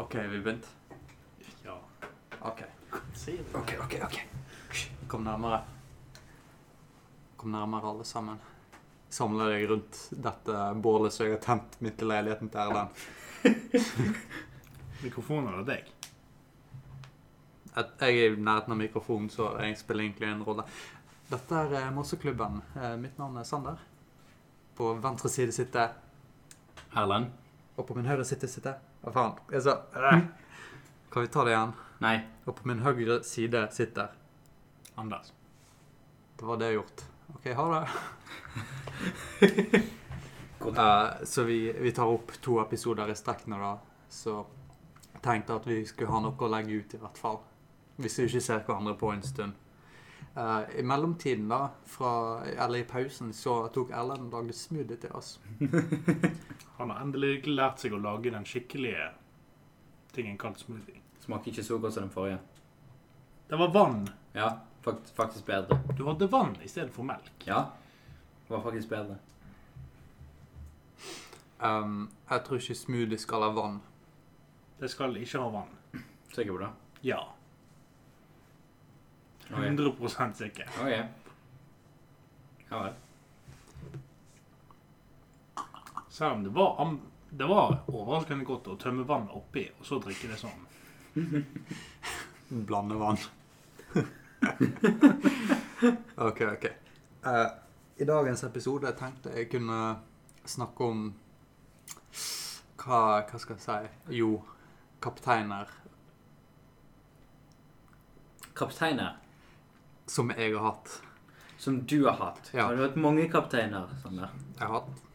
OK, vi begynt? Ja. OK. Si det. OK, OK. ok. Kom nærmere. Kom nærmere, alle sammen. Samle deg rundt dette bålet som jeg har tent midt i leiligheten til Erlend. Mikrofonen er deg. At Jeg er i nærheten av mikrofonen, så jeg spiller egentlig en rolle. Dette er eh, Mosseklubben. Eh, Mitt navn er Sander. På venstre side sitter Erlend? Og på min høyre side sitter Hva faen? Jeg sa øh. Kan vi ta det igjen? Nei. Og på min høyre side sitter Anders. Det var det jeg gjort. OK, ha det. uh, så vi, vi tar opp to episoder i strekk nå, da. Så tenkte at vi skulle ha noe å legge ut, i hvert fall. Hvis vi ikke ser hverandre på en stund. Eh, I mellomtiden, da, fra, eller i pausen, så tok Erlend og lagde smoothie til oss. Han har endelig lært seg å lage den skikkelige tingen kalt smoothie. Smaker ikke så godt som den forrige. Det var vann. Ja, fakt, faktisk bedre. Du hadde vann i stedet for melk. Ja, det var faktisk bedre. Um, jeg tror ikke smoothie skal ha vann. Det skal ikke ha vann. Sikker på det? Ja. Ok. 100 sikker. Ok. Ja vel. Selv om det var, det var overraskende godt å tømme vann oppi, og så drikke det sånn. Blande vann. OK, OK. Uh, I dagens episode tenkte jeg kunne snakke om hva, hva skal jeg si Jo, kapteiner Kapteiner, som jeg har hatt. som du har hatt. Ja. Har du hatt mange kapteiner, Sander? Jeg har hatt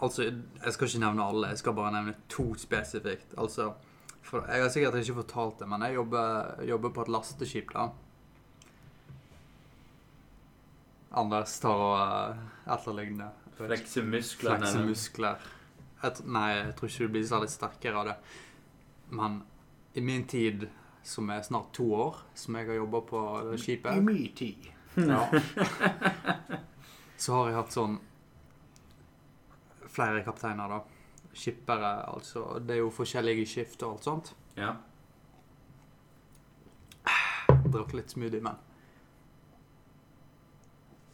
Altså, jeg skal ikke nevne alle, jeg skal bare nevne to spesifikt. Altså, for Jeg har sikkert ikke fortalt det, men jeg jobber, jobber på et lasteskip, da. Anders tar og uh, etterligne. Flekse musklene. Flekse muskler. Jeg, nei, jeg tror ikke du blir særlig sterkere av det. Men i min tid, som er snart to år, som jeg har jobba på I skipet, tid. ja, så har jeg hatt sånn flere kapteiner, da. Skippere, altså. Det er jo forskjellige skift og alt sånt. Ja. Drakk litt smoothie, men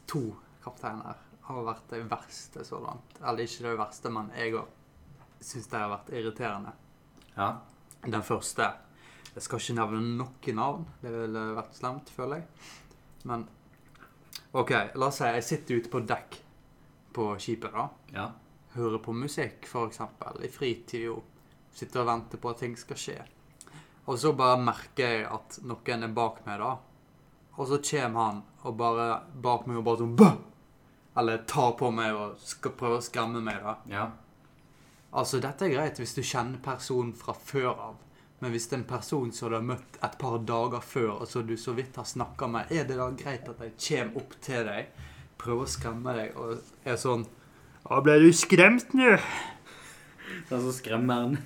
To kapteiner har vært det verste så langt. Eller ikke det verste, men jeg òg syns det har vært irriterende. Ja. Den første Jeg skal ikke nevne noe navn. Det ville vært slemt, føler jeg. Men OK, la oss si jeg sitter ute på dekk på skipet, da. Ja. Hører på musikk, f.eks. I fritid, jo. Sitter og venter på at ting skal skje. Og så bare merker jeg at noen er bak meg, da. Og så kommer han og bare bak meg og bare sånn Bøh! Eller tar på meg og skal prøve å skremme meg, da. Ja. Altså, dette er greit hvis du kjenner personen fra før av. Men hvis det er en person som du har møtt et par dager før, og som du så vidt har snakka med, er det da greit at jeg kommer opp til deg, prøver å skremme deg, og er sånn Å, ble du skremt nå? Den som skremmer den.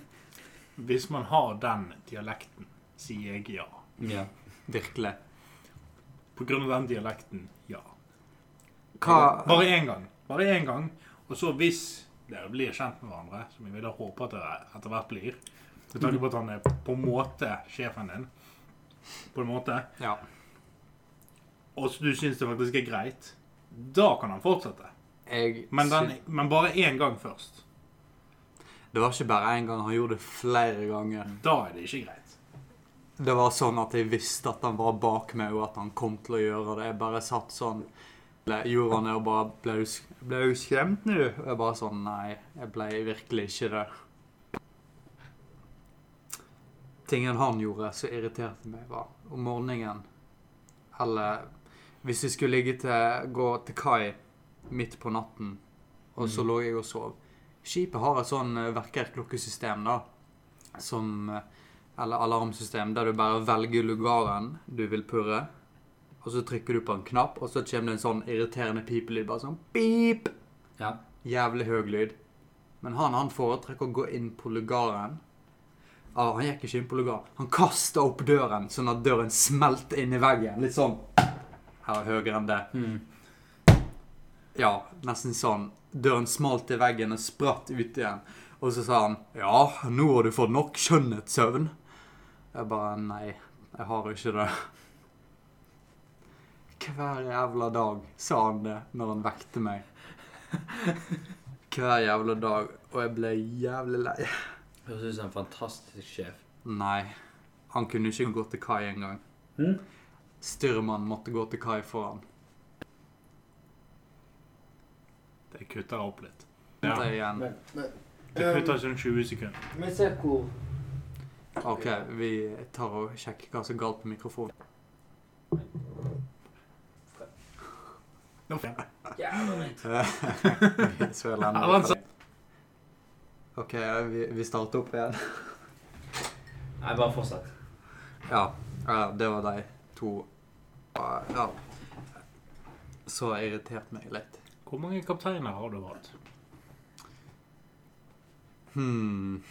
Hvis man har den dialekten, sier jeg ja. Ja. Virkelig. På grunn av den dialekten, ja. Hva Bare én gang. Bare én gang. Og så hvis dere blir kjent med hverandre, som jeg vil håpe at dere etter hvert blir Med tanke på at han er på en måte sjefen din, på en måte, Ja. og så du syns det faktisk er greit, da kan han fortsette. Men, den, men bare én gang først. Det var ikke bare én gang, han gjorde det flere ganger. Da er det ikke greit. Det var sånn at jeg visste at han var bak meg, og at han kom til å gjøre det. Jeg bare satt sånn Gjorde han det og bare Ble du, skremt nå? Jeg bare sånn Nei, jeg ble virkelig ikke det. Tingen han gjorde som irriterte meg, var om morgenen Eller hvis vi skulle ligge til, gå til kai midt på natten, og så Mm. lå jeg og sov. Skipet har et sånn verkerklokkesystem, vekkerklokkesystem, da, som eh, Eller alarmsystem, der du bare velger lugaren du vil purre. Og så trykker du på en knapp, og så kommer det en sånn irriterende pipelyd. Bare sånn pip! Ja. Jævlig høy lyd. Men han, han foretrekker å gå inn på lugaren. Ah, han gikk ikke inn på lugaren. Han kasta opp døren, sånn at døren smelte inn i veggen. Litt sånn Her høyere enn det. Mm. Ja, nesten sånn. Døren smalt i veggen og spratt ut igjen. Og så sa han ja, nå har du fått nok skjønnhetssøvn. Jeg bare nei, jeg har ikke det. Hver jævla dag sa han det når han vekte meg. Hver jævla dag. Og jeg ble jævlig lei. Høres ut som en fantastisk sjef. Nei, han kunne ikke gå til kai engang. Hm? Styrmannen måtte gå til kai for han. Det kutter opp litt. Ja, Det, igjen. Men, men, det kutter sånn 20 sekunder. men se hvor OK, vi tar og sjekker hva som er galt på mikrofonen. Nå får jeg- Vi er så elendige. Ja, han sa- OK, vi, vi starter opp igjen. Nei, bare fortsett. Ja, det var de to. Ja. Så irritert meg litt. Hvor mange kapteiner har du hatt? Hmm.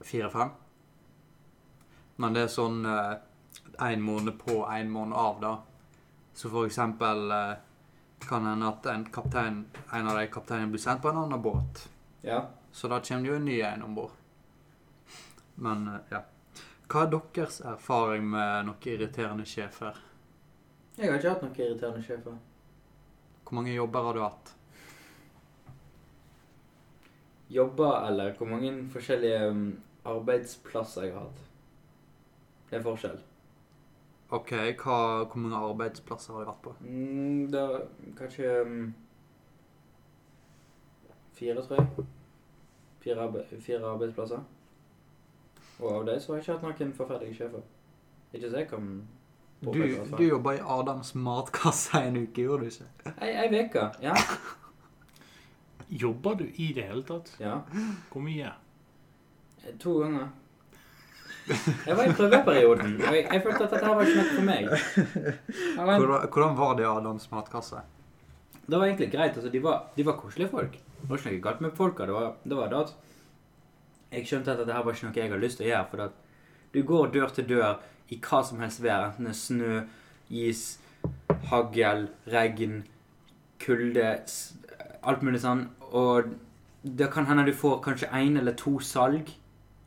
Fire-fem. Men det er sånn én måned på, én måned av, da. Så for eksempel eh, kan hende at en kaptein, en av de kapteinene blir sendt på en annen båt. Ja. Så da kommer det jo en ny en om bord. Men eh, ja. Hva er deres erfaring med noen irriterende sjefer? Jeg har ikke hatt noen irriterende sjefer. Hvor mange jobber har du hatt? Jobber eller hvor mange forskjellige um, arbeidsplasser jeg har hatt. Det er forskjell. Ok, hva, Hvor mange arbeidsplasser har du vært på? Mm, da kanskje um, Fire, tror jeg. Fire, arbe fire arbeidsplasser. Og av det så har jeg ikke hatt noen forferdelige sjefer. Ikke så jeg kan Du, i du jobba i Adams matkasse en uke, gjorde du ikke? Ei, ei veke. Ja. Jobber du i det hele tatt? ja. Hvor mye? To ganger. Jeg var i prøveperioden, og jeg, jeg følte at dette var ikke noe for meg. Men, Hvordan, hvordan var det i Adams matkasse? det var egentlig greit. altså De var, de var koselige folk. Det var ikke noe galt med folka. Det var, det var det at jeg skjønte at dette her var ikke noe jeg hadde lyst til å gjøre. For at du går dør til dør i hva som helst vær. Enten det er snø, is, hagl, regn, kulde, alt mulig sånn. Og det kan hende du får kanskje én eller to salg.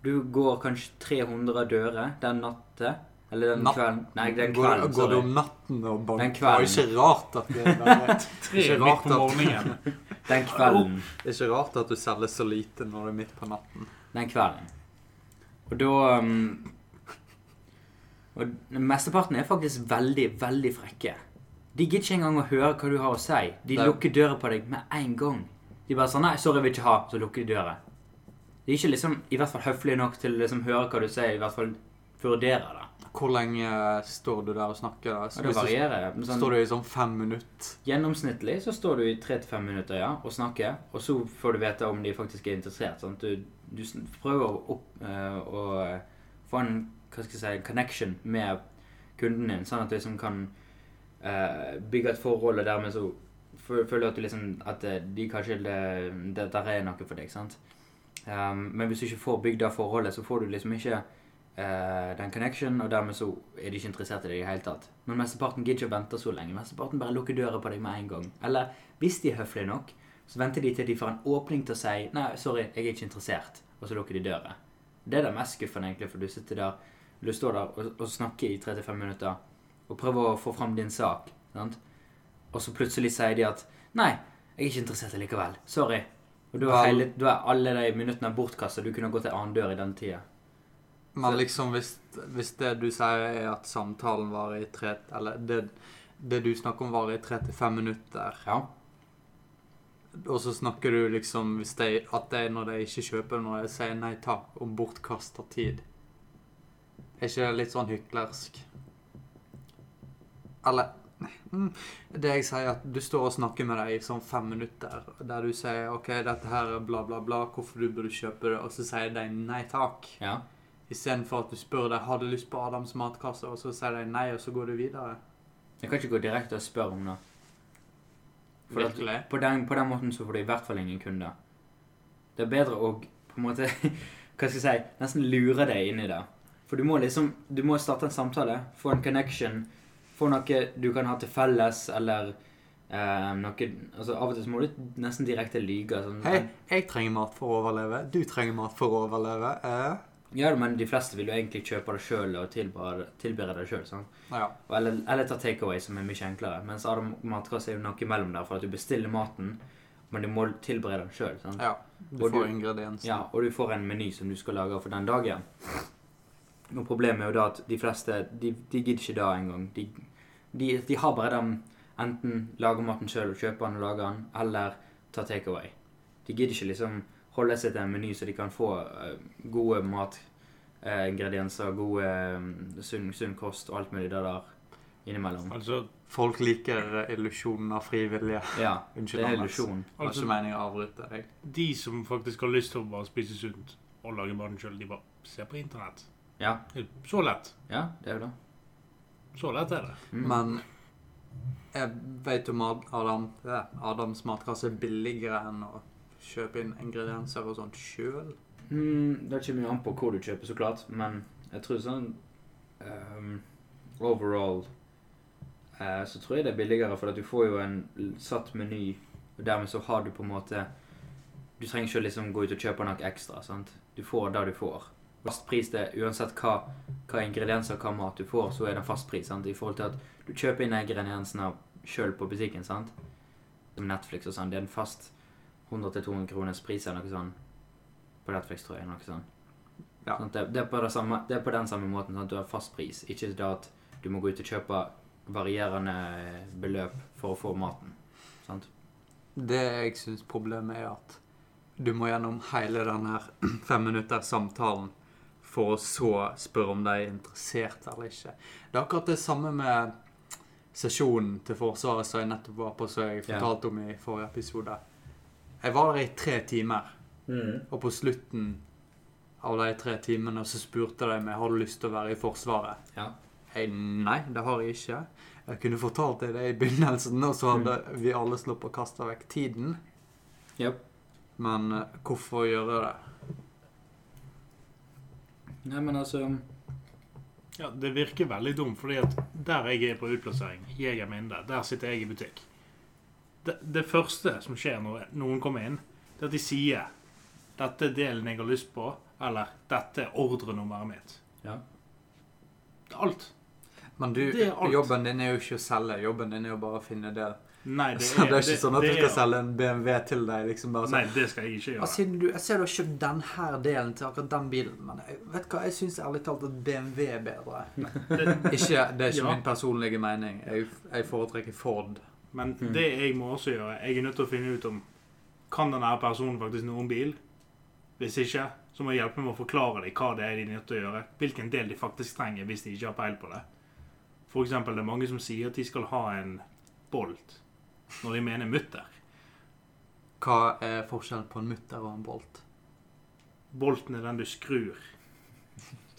Du går kanskje 300 dører den natta. Eller den Natt- kvelden. Nei, den går, kvelden. går du om natten og banker? Det er ikke rart at det, det, er, Tre Ikke midt rart på at- morgenen. Den kvelden. det er ikke rart at du selger så lite når det er midt på natten. den kvelden. Og da um, Og mesteparten er faktisk veldig, veldig frekke. De gidder ikke engang å høre hva du har å si. De Nei. lukker døra på deg med en gang. De bare sånn 'Nei, sorry, vil ikke ha.' Så lukker de døra. De er ikke liksom i hvert fall høflige nok til å liksom høre hva du sier, i hvert fall vurdere det. Hvor lenge står du der og snakker? da? Så det varierer. Sånn, Står du i sånn fem minutter? gjennomsnittlig så står du i tre til fem minutter ja, og snakker, og så får du vite om de faktisk er interessert. Sånn. Du, du prøver å, opp, eh, å få en hva skal jeg si, connection med kunden din, sånn at du liksom kan eh, bygge et forhold, og dermed så føler du at, du liksom, at eh, de kanskje det, det er noe for deg. sant? Um, men hvis du ikke får bygd det forholdet, så får du liksom ikke eh, den connection, og dermed så er de ikke interessert i deg i det hele tatt. Men mesteparten gidder ikke å vente så lenge. Mesteparten bare lukker døra på deg med en gang. Eller hvis de er høflige nok, så venter de til de får en åpning til å si 'Nei, sorry, jeg er ikke interessert', og så lukker de døra. Det er det mest skuffende, egentlig, for du sitter der du står der og, og snakker i 35 minutter og prøver å få fram din sak, sant? og så plutselig sier de at 'Nei, jeg er ikke interessert likevel. Sorry'. Og da er, alle de minuttene bortkastet. Du kunne gått til annen dør i den tida. Men liksom hvis, hvis det du sier er at samtalen varer i tre Eller det, det du snakker om varer i tre til fem minutter, Ja. og så snakker du liksom de, at det er når de ikke kjøper når de sier nei takk og bortkaster tid. Er ikke det litt sånn hyklersk? Eller mm, Det jeg sier, at du står og snakker med deg i sånn fem minutter, der du sier OK, dette her er bla, bla, bla, hvorfor du burde kjøpe det, og så sier de nei takk. ja. Istedenfor at du spør deg har du lyst på Adams matkasse, og så sier de nei, og så går du videre. Jeg kan ikke gå direkte og spørre om det. For at Virkelig? på, den, på den måten så får du i hvert fall ingen kunder. Det er bedre å på en måte Hva skal jeg si Nesten lure deg inn i det. For du må liksom Du må starte en samtale, få en connection, få noe du kan ha til felles, eller Eh, noe, altså Av og til så må du nesten direkte lyge. Sånn, Hei, jeg trenger mat for å overleve. Du trenger mat for å overleve. Eh? Ja, men de fleste vil jo egentlig kjøpe det sjøl og tilberede, det sjøl. Ja. Eller, eller ta takeaway, som er mye enklere. Mens Adam matkasse er jo noe imellom der, for at du bestiller maten, men du må tilberede den sjøl. ja. Du Og får ingrediensene. Ja, og du får en meny som du skal lage for den dagen. Og problemet er jo da at de fleste de, de gidder ikke da engang. De, de, de har bare den enten lager maten sjøl og kjøper den og lager den, eller ta takeaway. De gidder ikke liksom holde seg til en meny så de kan få eh, gode matingredienser, gode eh, sunn, sunn kost og alt mulig det der innimellom. Altså, Folk liker illusjonen av frivillige. Ja, Unnskyld, det er illusjon. Altså meningen å avbryte deg. de som faktisk har lyst til å bare spise sunt og lage maten sjøl, de bare ser på internett. Ja, Så lett. ja, det er jo det. Så lett er det. Mm. Men jeg vet om Adam, Adams matkasse er billigere enn å kjøpe inn ingredienser og sånt sjøl. Mm, det kommer jo an på hvor du kjøper, så klart. Men jeg tror sånn um, Overall uh, så tror jeg det er billigere, for at du får jo en satt meny. Og dermed så har du på en måte Du trenger ikke å liksom gå ut og kjøpe noe ekstra. sant? Du får det du får. Fast pris det uansett hva, hva ingredienser hva mat du får, så er det en fast pris. sant? I forhold til at du kjøper inn ingrediensene sjøl på butikken. sant? Som Netflix og sånn. Det er en fast 100-200 kroners pris eller noe sånt på Netflix, tror jeg. Noe sånt. Ja. Sånn, det, det, er samme, det er på den samme måten sånn, du har fast pris. Ikke det at du må gå ut og kjøpe varierende beløp for å få maten. Sant? Det jeg syns problemet er at du må gjennom hele den her femminutters samtalen for å så spørre om de er interessert eller ikke. Det er akkurat det samme med sesjonen til Forsvaret som jeg nettopp var på, som jeg fortalte om i forrige episode. Jeg var der i tre timer, Mm. og på slutten av de tre timene så spurte de meg har du lyst til å være i Forsvaret. Ja. Jeg, nei, det har jeg ikke. Jeg kunne fortalt deg det i begynnelsen, og så hadde vi alle sluppet å kaste vekk tiden. Yep. Men eh, hvorfor gjøre det? Nei, men altså Ja, Det virker veldig dumt, fordi at der jeg er på utplassering, Jeger mindre, der sitter jeg i butikk. Det, det første som skjer når noen kommer inn, det er at de sier 'Dette er delen jeg har lyst på', eller 'Dette er ordrenummeret mitt'. Ja. Det er alt. Men du, Det er alt. jobben din er jo ikke å selge. Jobben din er jo bare å finne det. Nei, det Så er, det er ikke sånn at du skal er- selge en BMW til deg. liksom bare Nei, det skal jeg ikke gjøre. Altså, du, jeg ser du har kjøpt denne delen til akkurat den bilen, men jeg, vet hva, jeg syns ærlig talt at BMW er bedre. Det, Ikke, det er ikke Ja. min personlige mening. Jeg, jeg foretrekker Ford. Men Mm. det jeg må også gjøre, jeg er nødt til å finne ut om Kan denne personen faktisk noe om bil? Hvis ikke, så må jeg hjelpe med å forklare dem hva det er de er nødt til å gjøre. Hvilken del de faktisk trenger hvis de ikke har peil på det. For eksempel, det er mange som sier at de skal ha en bolt når de mener mutter. Hva er forskjellen på en mutter og en bolt? Bolten er den du skrur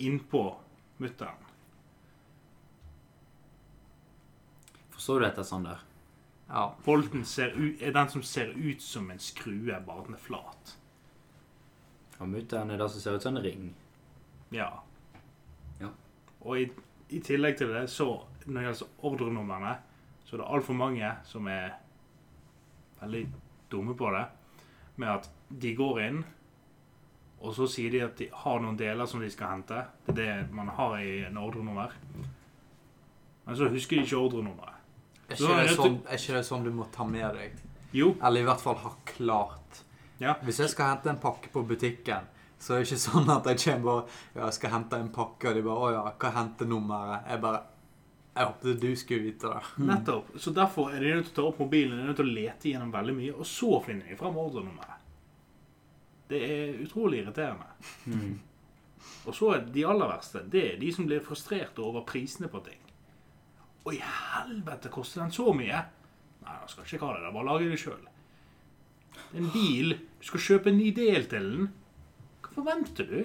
innpå mutteren. Forstår du dette, Sander? Ja. Bolten ser ut, er den som ser ut som en skrue, bare den er flat. Og mutter'n er det som ser ut som en ring. Ja. Ja. Og i, i tillegg til det, så når det gjelder ordrenumrene, så er det altfor mange som er veldig dumme på det, med at de går inn, og så sier de at de har noen deler som de skal hente. Det er det man har i en ordrenummer. Men så husker de ikke ordrenummeret. Er ikke, det det sånn, er ikke det sånn du må ta med deg? Jo, Eller i hvert fall ha klart. Ja. Hvis jeg skal hente en pakke på butikken, så er det ikke sånn at jeg kommer bare Ja, jeg skal hente en pakke, og de bare Å ja, hva er hentenummeret? Jeg bare Jeg håpet du skulle vite det. nettopp. Så derfor er de nødt til å ta opp mobilen, de er nødt til å lete gjennom veldig mye, og så finner de fram ordrenummeret. Det er utrolig irriterende. Mm. Og så er de aller verste, det er de som blir frustrerte over prisene på ting. Å, i helvete, koster den så mye? Nei, jeg skal ikke ha det. Bare lage det sjøl. En bil Du skal kjøpe en ny del til den. Hva forventer du?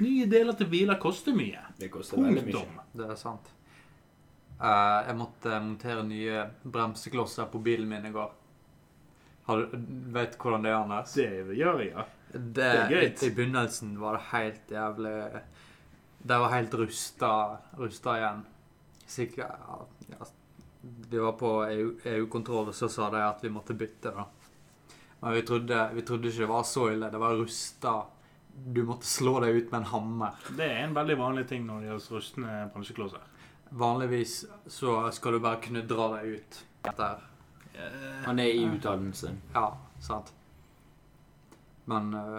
Nye deler til biler koster mye. Det koster veldig mye. Det er sant. Uh, jeg måtte montere nye bremseklosser på bilen min i går. Har du, vet du hvordan det er, Anders? Det gjør jeg, ja. Det, er gøy. I, I begynnelsen var det helt jævlig Det var helt rusta, rusta igjen. Sikkert ja, ja, vi var på EU EU-kontroll, og så sa de at vi måtte bytte, da. Men vi trodde, vi trodde ikke det var så ille. Det var rusta. Du måtte slå deg ut med en hammer. Det er en veldig vanlig ting når det gjelder rustne bransjeklosser. Vanligvis så skal du bare kunne dra deg ut etter Han er i utdannelsen. Ja, sant. Men eh,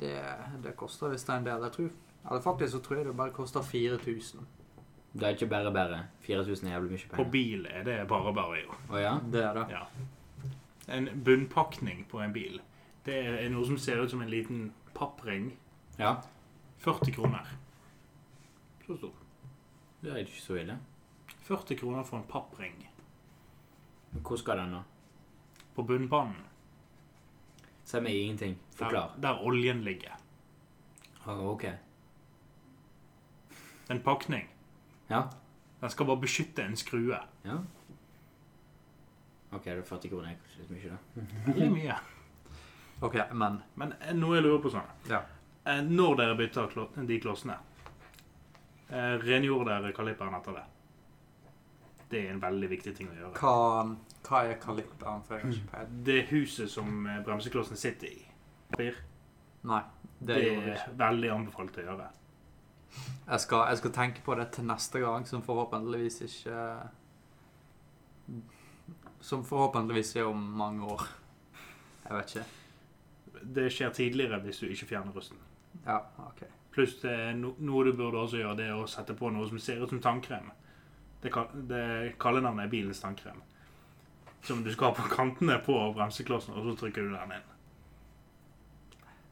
det, det koster visst en del. Jeg tror, eller faktisk så tror jeg det bare koster 4000. Det er ikke bare bare. 4000 er jævlig mye På bil er det bare bare, jo. Å ja? Det er det. Ja. En bunnpakning på en bil, det er noe som ser ut som en liten pappring. Ja. 40 kroner. Så stor. Det er ikke så ille. 40 kroner for en pappring Men Hvor skal den, da? på bunnpannen. Se meg ingenting. Forklar. der oljen ligger. Å, ok. En pakning. Ja. Den skal bare beskytte en skrue. Ja. Ok, det er 40 kroner er kanskje litt mye, da. Veldig mye. OK, men Men eh, noe jeg lurer på sånn. Ja. Eh, Når dere klo de klossene, eh, rengjorde dere kalipperen etter det? Det er en veldig viktig ting å gjøre. hva, hva er kalipperen? For jeg har ikke peiling. Det huset som eh, bremseklossen sitter i, papir, Nei, det, det gjorde vi er veldig anbefalt å gjøre. Jeg skal, jeg skal tenke på det til neste gang, som forhåpentligvis ikke Som forhåpentligvis er om mange år. Jeg vet ikke. Det skjer tidligere hvis du ikke fjerner rusten. Ja, OK. Pluss no noe du burde også gjøre, det er å sette på noe som ser ut som tannkrem. Det, det kallenavnet er bilens tannkrem. Som du skal ha på kantene på bremseklossen, og så trykker du den inn.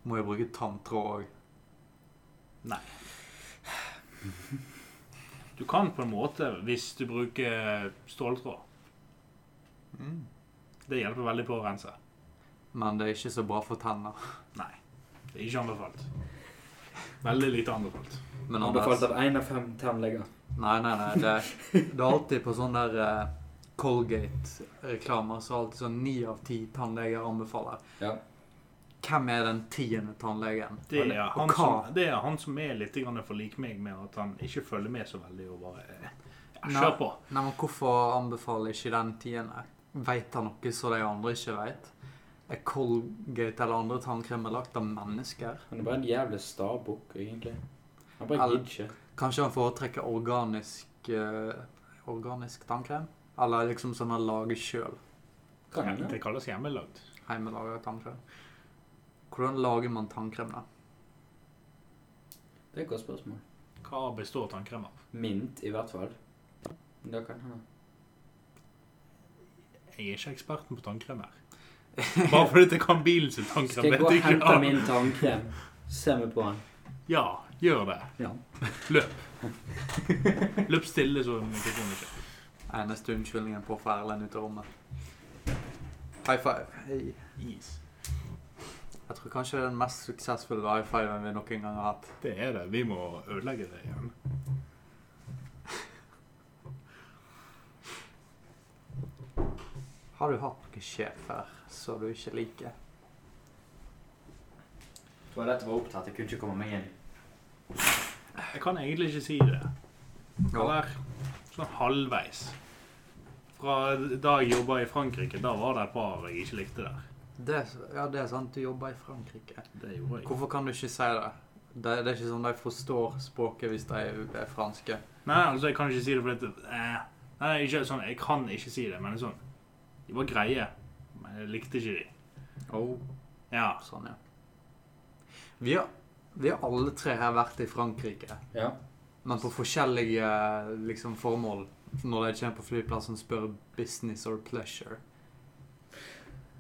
Må jeg bruke tanntråd òg? Nei. Du kan på en måte hvis du bruker ståltråd. Mm. Det hjelper veldig på å rense. Men det er ikke så bra for tenner. Nei. Det er ikke anbefalt. Veldig lite anbefalt. Men Anbefalt av én av fem tannleger. Nei, nei, nei. Det, det er alltid på sånn der uh, Colgate-reklamer så er alltid sånn ni av ti tannleger anbefaler. Ja. Hvem er den tiende tannlegen? Det er, han som, det er han som er litt for lik meg med at han ikke følger med så veldig og bare eh, ja, Kjør på. Nei, men Hvorfor anbefaler ikke den tiende? Veit han noe som de andre ikke veit? Er Colgate eller andre tannkremer lagt av mennesker? Han er bare en jævlig stabukk, egentlig. Han bare gidder ikke. Kanskje han foretrekker organisk uh, Organisk tannkrem? Eller liksom sånn han lager sjøl? Det kalles hjemmelagd. Hjemmelaga tannkrem. Hvordan lager man tannkrem, da? Det er et godt spørsmål. Hva består tannkrem av? Mint, i hvert fall. Det kan hende. Jeg er ikke eksperten på tannkrem her. Bare fordi det kan bilen sin tannkrem. Skal jeg gå og hente min tannkrem? Se meg på den. Ja, gjør det. Ja. Løp. Løp stille, så mikrofonen ikke Eneste unnskyldningen på å få Erlend ut av rommet. High five. Hey. Is. Jeg tror kanskje det er den mest suksessfulle wifi-en vi noen gang har hatt. Det er det. Vi må ødelegge det igjen. Har du hatt noen sjefer som du ikke liker? Toalettet var opptatt, jeg kunne ikke komme meg inn. Jeg kan egentlig ikke si det. Eller sånn halvveis. Fra da jeg jobba i Frankrike, da var det et par jeg ikke likte der. Det, ja, det er sant. Du jobber i Frankrike. Det gjorde jeg. Hvorfor kan du ikke si det? Det, det er ikke sånn de forstår språket hvis de er, franske. Nei, altså, jeg kan ikke si det fordi eh, Nei, ikke sånn, jeg kan ikke si det, men det sånn De var greie, men jeg likte ikke de. Oh. Ja. Sånn, ja. Vi har, vi har alle tre her vært i Frankrike, Ja. men på forskjellige liksom, formål. Når de kommer på flyplassen, spør business or pleasure.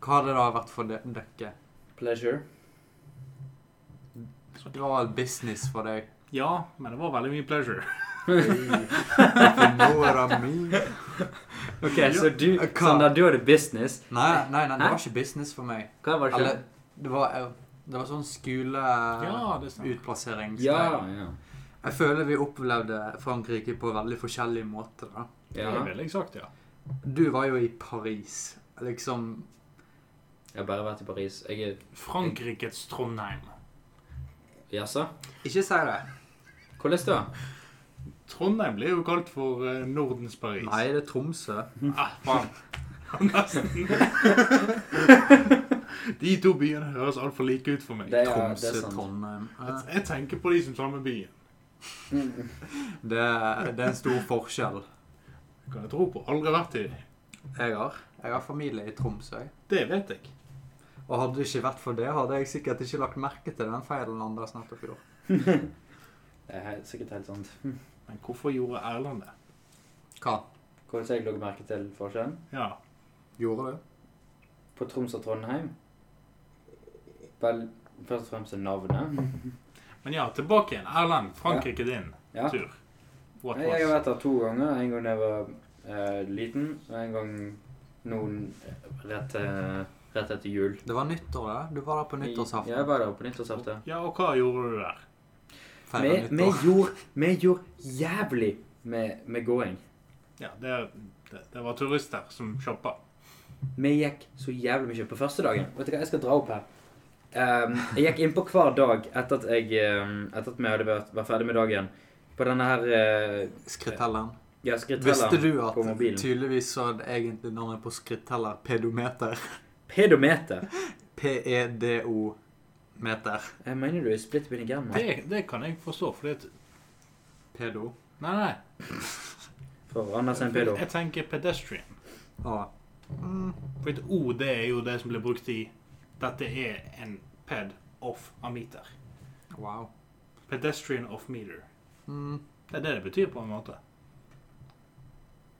Hva hadde det da vært for de- dere? Pleasure. Det var vel business for deg. ja, men det var veldig mye pleasure. Det. Ok, så du? Sånn du hadde business. Nei, nei, nei, det Hæ? var ikke business for meg. Hva var det Eller, ikke? det var, eh, det var sånn det skoleutplassering. Ja, ja. Jeg føler vi opplevde Frankrike på veldig forskjellige måter. da. Det ja. er veldig eksakt, ja. Du var jo i Paris. Liksom Jeg har bare vært i Paris. Jeg er Frankrikes Trondheim. Jaså? Ikke si det. Hvordan da? Trondheim blir jo kalt for eh, Nordens Paris. Nei, det er Tromsø. Ah, faen. Nesten. De to byene høres altfor like ut for meg. Det er, det Tromsø, er sant. Trondheim. Jeg, jeg tenker på de som samme byen. Det, det er en stor forskjell. Kan jeg tro på. Aldri vært i Jeg har, jeg har familie i Tromsø. jeg. Det vet jeg. Og hadde det ikke vært for det, hadde jeg sikkert ikke lagt merke til den feilen Anders nettopp gjorde. Det er sikkert helt sant. Men hvorfor gjorde Erland det? Hva? Hvordan jeg la merke til forskjellen? Ja. Gjorde det? På Troms og Trondheim? Vel, først og fremst navnet. Men ja, tilbake igjen. Erland, Frankrike din Ja. tur. What Jeg har vært der to ganger. En gang da jeg var uh, liten, og en gang noen rett, eh, rett etter jul. Det var nyttår, ja. Du var der på nyttårsaften. Jeg var der på nyttårsaften. Ja, og hva gjorde du der? Vi, vi, gjorde, vi gjorde jævlig med, med gåing. Ja, det, det, det var turister som shoppa. Vi gikk så jævlig mye på første dagen. Vet du hva, jeg skal dra opp her. Um, jeg gikk innpå hver dag etter at, jeg, ehm, etter at vi hadde vært, vært ferdig med dagen. På denne her uh, Skrittelleren. ja, Visste skrittelleren du på at mobilen. tydeligvis så hadde egentlig navnet på skritteller pedometer? Pedometer. E P-E-D-O-meter. Jeg mener du er splitt bin i gærne. Det, det kan jeg forstå, fordi at Pedo. Nei, nei. For Anders er en pedo. Jeg tenker pedestrian. Ah. Mm. For et O, det er jo det som blir brukt i Dette er en ped off a meter. Wow. Pedestrian off meter. Mm. Det er det det betyr på en måte.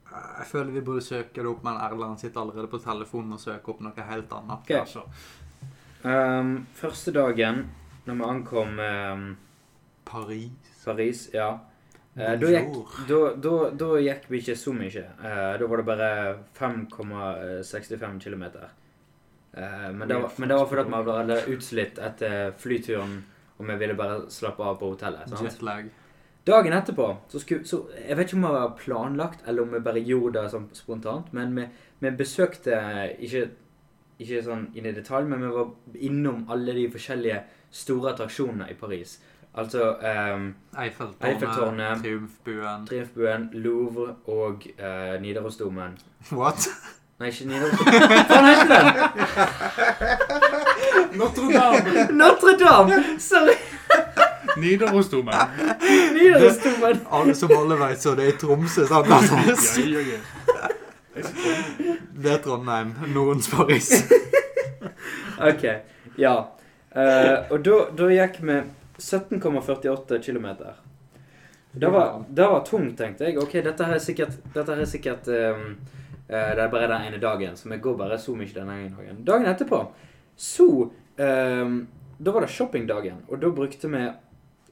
Jeg føler vi burde søke det opp, men Erland sitter allerede på telefonen og søker opp noe helt annet. Okay. Altså, Um, første dagen, når vi ankom um, Paris. Paris, ja. Uh, da, gikk, da, da, da gikk vi ikke så mye. Uh, da var det bare 5,65 km. Uh, men, det var, men det var fordi vi var utslitt etter flyturen, og vi ville bare slappe av på hotellet. sant? Jetlag. Dagen etterpå så skulle så Jeg vet ikke om det var planlagt, eller om vi bare gjorde det sånn spontant, men vi, vi besøkte ikke, ikke sånn inn i detalj, men vi var innom alle de forskjellige store attraksjonene i Paris. Altså um, Eiffeltårnet, Eiffeltårnet. Triumfbuen. Triumfbuen, Louvre og uh, Nidarosdomen. What? Nei, ikke Nidarosdomen. Hva heter den? Notre-Dame! Notre-Dame! Sorry! Nidarosdomen. Nidarosdomen. Alle som alle vet, så det er i Tromsø. sant? Altså, Ja, ja, ja. Det er Trondheim. Noens Paris. Ok, ja. Uh, og da, da gikk vi 17,48 km. Det var, det var tungt, tenkte jeg. Ok, dette her er sikkert, dette her er sikkert um, uh, Det er bare den ene dagen, så vi går bare så mye den ene dagen. Dagen etterpå, så um, Da var det shoppingdagen, og da brukte vi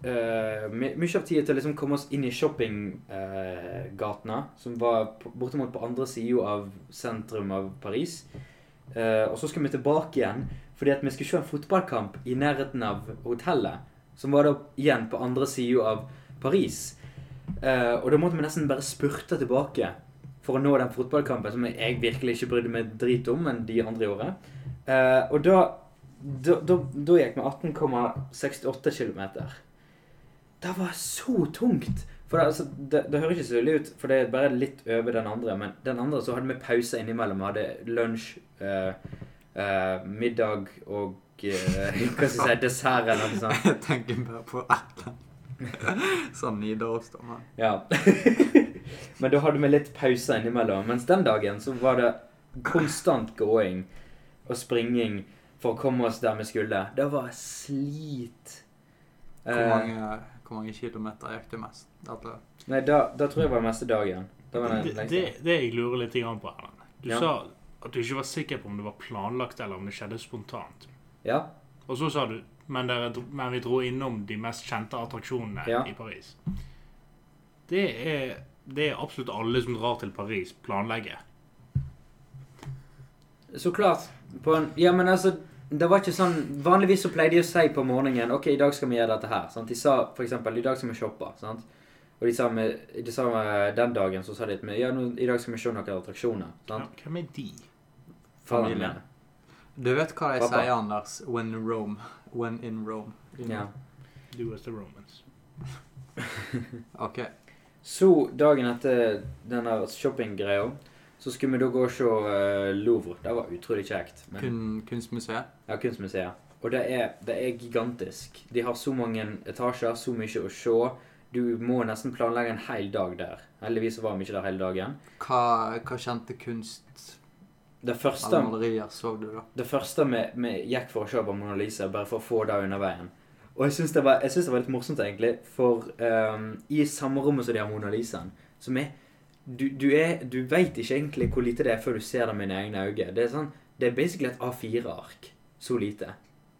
my mye av tida til å liksom komme oss inn i shoppinggatene, som var på, bortimot på andre sida av sentrum av Paris. Uh, og så skal vi tilbake igjen, fordi at vi skulle se en fotballkamp i nærheten av hotellet. Som var da igjen på andre sida av Paris. Eh, og da måtte vi nesten bare spurte tilbake for å nå den fotballkampen som jeg virkelig ikke brydde meg drit om, enn de andre gjorde. Og da, da, da, da gikk vi 18,68 km. Det var så tungt! For det, altså, det, det høres ikke så ille ut, for det er bare litt over den andre. Men den andre så hadde vi pause innimellom. Vi hadde lunsj, eh, eh, middag og eh, hva skal jeg si, dessert eller noe sånt. Jeg tenker bare på Erlend. Sånn Nidarosdomen. Ja. Men da hadde vi litt pause innimellom. Mens den dagen så var det konstant gåing og springing for å komme oss der vi skulle. Det var slit. Hvor Eh, mange, hvor mange kilometer gikk du mest? Dette? nei, da, da tror jeg var meste dagen. Det var Det, det, det jeg lurer litt på, Erlend. Du Ja. sa at du ikke var sikker på om det var planlagt eller om det skjedde spontant. Ja. Og så sa du men, dere, men vi dro innom de mest kjente attraksjonene Ja. i Paris. Det er, det er absolutt alle som drar til Paris, planlegger. Så klart. På en, ja, men altså det var ikke sånn, Vanligvis så pleide de å si på morgenen ok, i dag skal vi gjøre dette her. Sant? De sa f.eks. i dag skal vi shoppe. Sant? Og de sa, med, de sa med, den dagen så sa de at ja, nå, i dag skal vi se noen attraksjoner. Sant? Ja, Hvem er de? Familien. Du vet hva de sier, Anders? When in Rome. When in Rome. In? Ja. Do as the Romans. Ok. Så dagen etter denne shoppinggreia, så skulle vi da gå og se eh, Louvre. Det var utrolig kjekt. Men, Kun, kunstmuseet. ja, kunstmuseet. Og det er, det er gigantisk. De har så mange etasjer, så mye å se. Du må nesten planlegge en hel dag der. Heldigvis var vi ikke der hele dagen. Hva, hva kjente kunst Det første, eller malerier så du, da? det første vi, vi gikk for å se på Mona Lisa, bare for å få det under veien. Og jeg syns det, var- jeg det var litt morsomt, egentlig. For ehm, i samme rommet som de har Mona Lisaen, som er Du, du, er, du veit ikke egentlig hvor lite det er før du ser det med dine egne øyne. Det er sånn, det er basically et A4-ark. Så lite.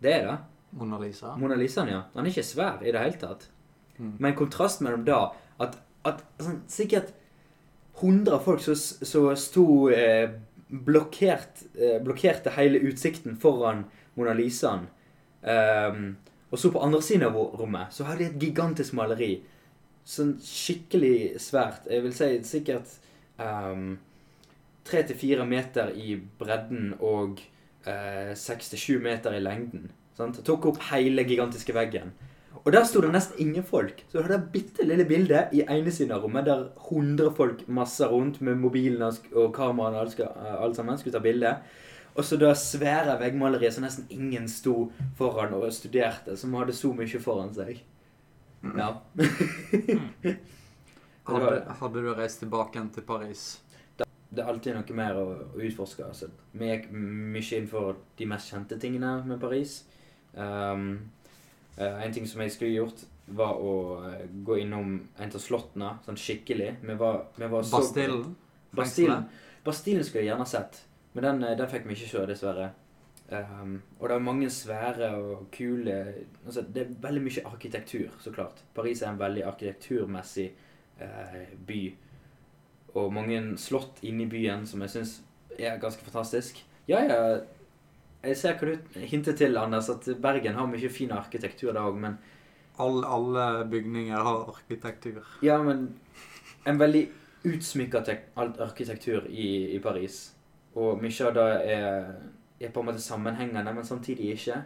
Det er det. Mona Lisa? Mona Lisaen, ja. Den er ikke svær i det hele tatt. Mm. Men kontrasten mellom da at, at sånn, sikkert 100 folk som som sto eh, blokkert, eh, blokkerte hele utsikten foran Mona Lisaen. Um, og så på andre siden av rommet så hadde de et gigantisk maleri. Sånn skikkelig svært. Jeg vil si sikkert ehm, tre til fire meter i bredden og eh, seks til sju meter i lengden. Sant? Tok opp hele gigantiske veggen. Og der sto det nesten ingen folk. Så du hadde et bitte lille bilde i ene siden av rommet der 100 folk masser rundt med mobilen og kameraene og eh, alt sammen skulle ta bilde. Og så det svære veggmaleriet som nesten ingen sto foran og studerte, som hadde så mye foran seg. Ja. Hadde, hadde du reist tilbake igjen til Paris? Det er alltid noe mer å, å utforske. Altså. Vi gikk mye inn for de mest kjente tingene med Paris. Um, eh, en ting som jeg skulle gjort, var å eh, gå innom en av slottene sånn skikkelig. Vi var, vi var så Bastillen? Bastillen. Bastillen skulle jeg gjerne sett, men den, eh, den fikk vi ikke se, dessverre. Um, og det er mange svære og kule altså, Det er veldig mye arkitektur, så klart. Paris er en veldig arkitekturmessig eh, by. Og mange slott inne i byen som jeg syns er ganske fantastisk. Ja, ja, jeg ser hva du hinter til, Anders, at Bergen har mye fin arkitektur da òg, men All, alle bygninger har arkitektur. Ja, men en veldig utsmykka arkitektur i, i Paris. Og mye av det er, er på en måte sammenhengende, men samtidig ikke.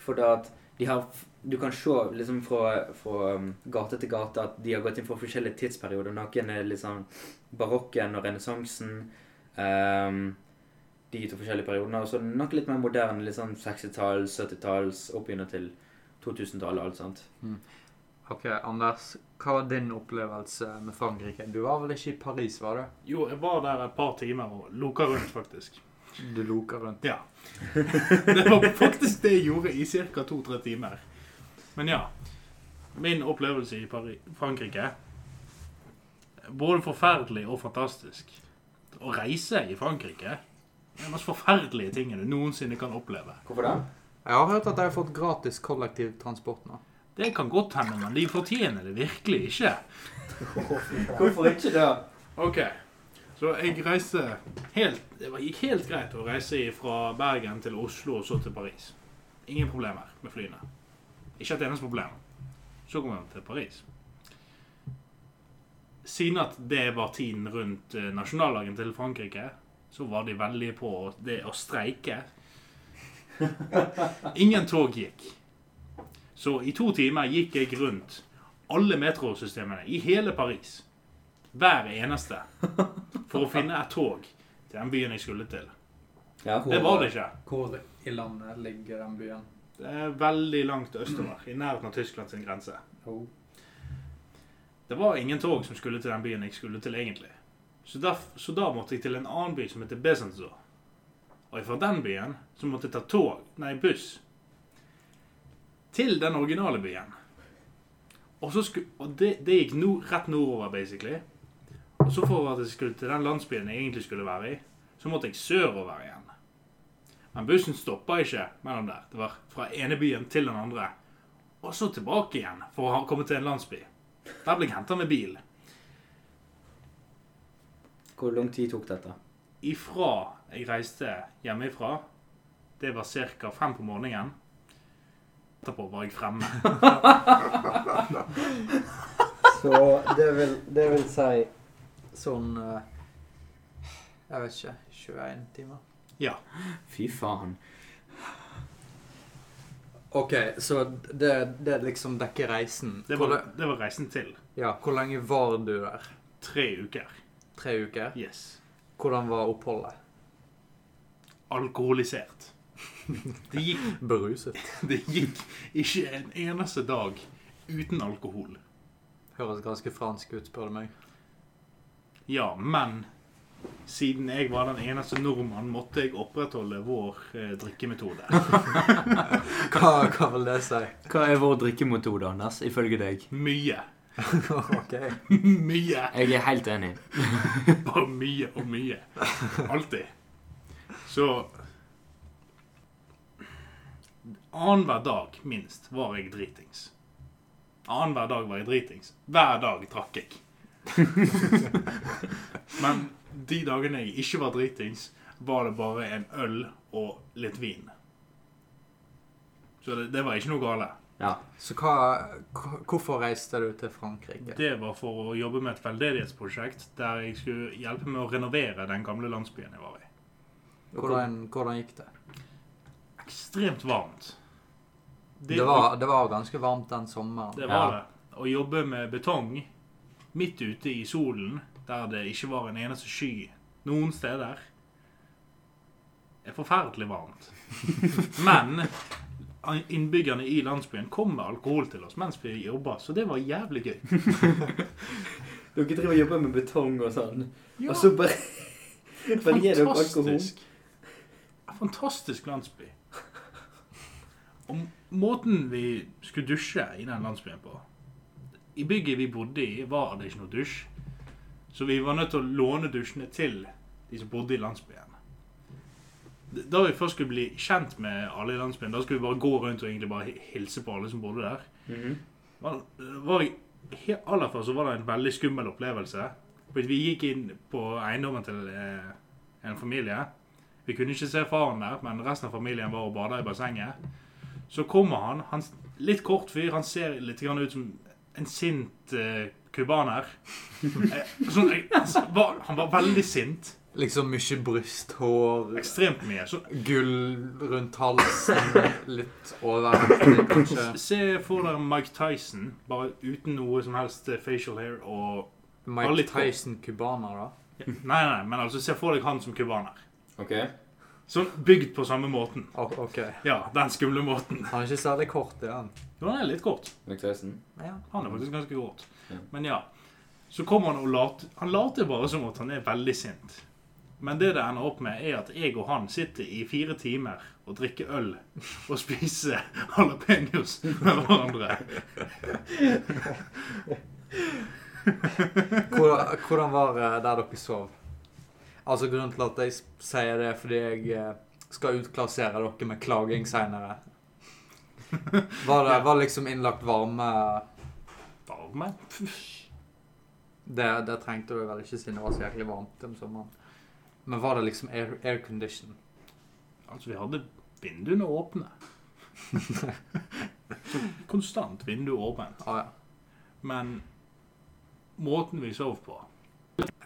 For da at de har Du kan se liksom fra, fra um, gate til gate at de har gått inn for forskjellige tidsperioder. Noen er liksom barokken og renessansen. Um, de to forskjellige periodene. Og så noe litt mer moderne, litt sånn 60-talls, 70-talls, oppigjennom til 2000-tallet og alt sånt. Ok, Anders, hva var din opplevelse med Frankrike? Du var vel ikke i Paris, var du? Jo, jeg var der et par timer og loka rundt, faktisk. Du loker rundt. Ja. Det var faktisk det jeg gjorde i ca. to-tre timer. Men ja. Min opplevelse i Paris, Frankrike Både forferdelig og fantastisk. Å reise i Frankrike er den mest forferdelige tingen du noensinne kan oppleve. Hvorfor det? Jeg har hørt at jeg har fått gratis kollektivtransport nå. Det kan godt hende, men de fortjener det virkelig ikke. Hvorfor ikke det? Ok, så jeg reiste helt Det gikk helt greit å reise fra Bergen til Oslo og så til Paris. Ingen problemer med flyene. Ikke et eneste problem. Så kom jeg til Paris. Siden at det var tiden rundt eh, nasjonaldagen til Frankrike, så var de veldig på det å streike. Ingen tog gikk. Så i to timer gikk jeg rundt alle metrosystemene i hele Paris. Hver eneste. For å finne et tog til den byen jeg skulle til. Ja. Det var det ikke. Hvor i landet ligger den byen? Det er veldig langt østover, i nærheten av Tyskland sin grense. Oh. Det var ingen tog som skulle til den byen jeg skulle til, egentlig. Så da, så da måtte jeg til en annen by som heter Besenzo. Og fra den byen så måtte jeg ta tog, nei, buss, til den originale byen. Og, så sku, og det, det gikk no, rett nordover, basically. Og så for at jeg skulle til den landsbyen jeg egentlig skulle være i, så måtte jeg sørover igjen. Men bussen stoppa ikke mellom der. Det var fra ene byen til den andre. Og så tilbake igjen for å komme til en landsby. Der ble jeg henta med bil. Hvor lang tid tok dette? Ifra jeg reiste hjemmefra, det var ca. fem på morgenen. Etterpå var jeg fremme. Så det vil, det vil si sånn eh, Jeg vet ikke 21 timer? Ja. Fy faen. OK, så det, det liksom dekker reisen. Det Hvor, var, det var reisen til. ja, hvor lenge var du der? Tre uker. Tre uker? Yes. Hvordan var oppholdet? Alkoholisert. Det gikk, Beruset. det gikk ikke en eneste dag uten alkohol. Høres ganske fransk ut, spør du meg. Ja, men siden jeg var den eneste nordmann, måtte jeg opprettholde vår eh, drikkemetode. Hva, hva vil det si? Hva er vår drikkemetode, Anders, ifølge deg? Mye. OK. Mye. Jeg er helt enig. Bare mye og mye. Alltid. Så Annenhver dag, minst, var jeg dritings. Annenhver dag var jeg dritings. Hver dag trakk jeg. Men de dagene jeg ikke var dritings, var det bare en øl og litt vin. Så det, det var ikke noe gale. Ja. Så hva, hvorfor reiste du til Frankrike? Det var for å jobbe med et veldedighetsprosjekt der jeg skulle hjelpe med å renovere den gamle landsbyen jeg var i. Hvordan, hvordan gikk det? Ekstremt varmt. Det var, det var ganske varmt den sommeren. Det var Ja. det. Å jobbe med betong midt ute i solen, der det ikke var en eneste sky noen steder, er forferdelig varmt. Men innbyggerne i landsbyen kom med alkohol til oss mens vi jobba, så det var jævlig gøy. Dere driver og jobber med betong og sånn, Ja, og så bare bare gir dere alkohol. fantastisk. En fantastisk landsby. Og måten vi skulle dusje i den landsbyen på I bygget vi bodde i, var det ikke noe dusj. Så vi var nødt til å låne dusjene til de som bodde i landsbyen. Da vi først skulle bli kjent med alle i landsbyen, da skulle vi bare gå rundt og egentlig bare hilse på alle som bodde der. Mhm. var, var aller først så var det en veldig skummel opplevelse. For Vi gikk inn på eiendommen til eh, en familie. Vi kunne ikke se faren der, men resten av familien var og bada i bassenget. Så kommer han, han litt kort fyr, han ser litt ut som en sint cubaner. kubaner. Eh, sånn, han, var, veldig sint. Liksom mye brysthår, Ekstremt mye. Så gull rundt halsen, litt over kanskje. se for dere Mike Tyson, bare uten noe som helst eh, facial hair og Mike. Tyson kubaner, da? Nei, nei, men altså se for deg han som kubaner. Ok. Sånn bygd på samme måten. OK. Ja, den skumle måten. Han er ikke særlig kort, er han? Jo, han er litt kort. McTyson. Ja. Han er faktisk ganske kort. Ja. Men ja. Så kommer han og later Han later bare som at han er veldig sint. Men det det ender opp med, er at jeg og han sitter i fire timer og drikker øl og spiser jalapeños med hverandre. Hvordan, hvordan var det der dere sov? Altså Grunnen til at jeg sier det, er fordi jeg eh, skal utklassere dere med klaging seinere. Var det var liksom innlagt varme Varme? det, det trengte du vel ikke siden det var så jæklig varmt om sommeren. Men var det liksom air, aircondition? Altså, vi hadde vinduene åpne. Så konstant vindu åpent. Ah, ja. Men måten vi sov på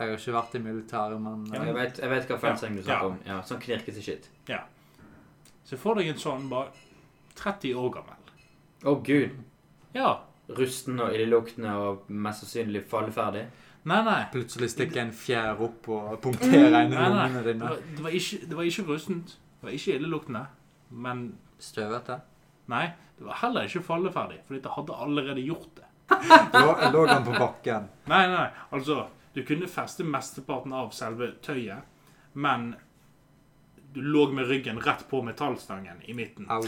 Jeg har ikke vært i militæret, men Ja. Jeg vet, jeg vet hva felleseng du Ja. snakker om. Ja, sånn knirkete shit. Se for deg en sånn bare 30 år gammel. Å gud. Ja. Rusten og illeluktende og mest sannsynlig falleferdig. Nei, nei. plutselig stikker en fjær opp og punkterer en nei. lungene Det dine. var, det, var ikke, det var ikke rustent. Det var ikke illeluktende. Men Støvete. nei, det var heller ikke falleferdig, fordi det hadde allerede gjort det. Lå, lå den på bakken? Nei, nei, altså Du kunne feste mesteparten av selve tøyet, men du lå med ryggen rett på metallstangen i midten. Au.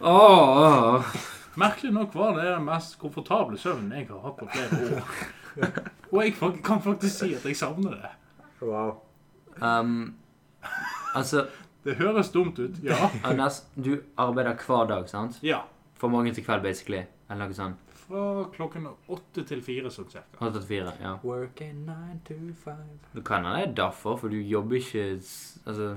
Oh. Merkelig nok var det den mest komfortable søvnen jeg har hatt på flere år. Og jeg kan faktisk si at jeg savner det. Wow. um, altså, Det høres dumt ut, ja. Anders, du arbeider hver dag, sant? Ja. Fra morgen til kveld, basically. Eller noe sånt. Fra klokken åtte til fire, sånn cirka. 8 til 4, ja. Working nine to five. Du kan ha det er derfor, for du jobber ikke Altså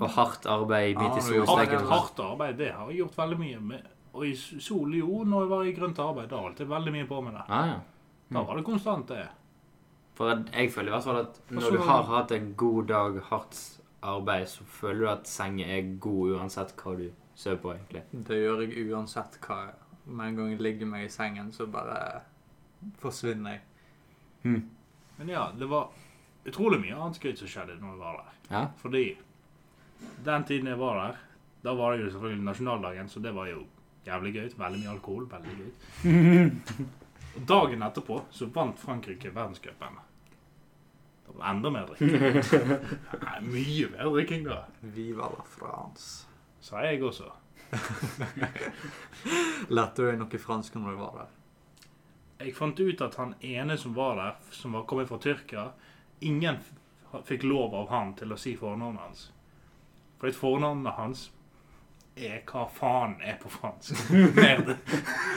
Og hardt arbeid midt i solstreken. Hardt, hardt arbeid, det har jeg gjort veldig mye med. Og i sol, jo, når jeg var i grønt arbeid, da holdt jeg veldig mye på med det. Ah, ja. Da var det konstant, det. For jeg føler i hvert fall at når så- du har hatt en god dag, hardt arbeid, så føler du at sengen er god uansett hva du sove på, egentlig. Det gjør jeg uansett hva. Med en gang jeg ligger meg i sengen, så bare forsvinner jeg. Hm. Men ja, det var utrolig mye annet skryt som skjedde når jeg var der. Ja. Fordi den tiden jeg var der, da var det jo selvfølgelig nasjonaldagen, så det var jo jævlig gøy. Veldig mye alkohol. Veldig gøy. Og dagen etterpå så vant Frankrike verdenscupen. Det var enda mer drikking. Mye mer drikking da. Viva la France. Sa jeg også. Lærte du deg noe fransk når du var der? Jeg fant ut at han ene som var der, som var kommet fra Tyrkia, ingen f- fikk lov av han til å si fornavnet hans. For fornavnet hans er hva faen er på fransk. Merde.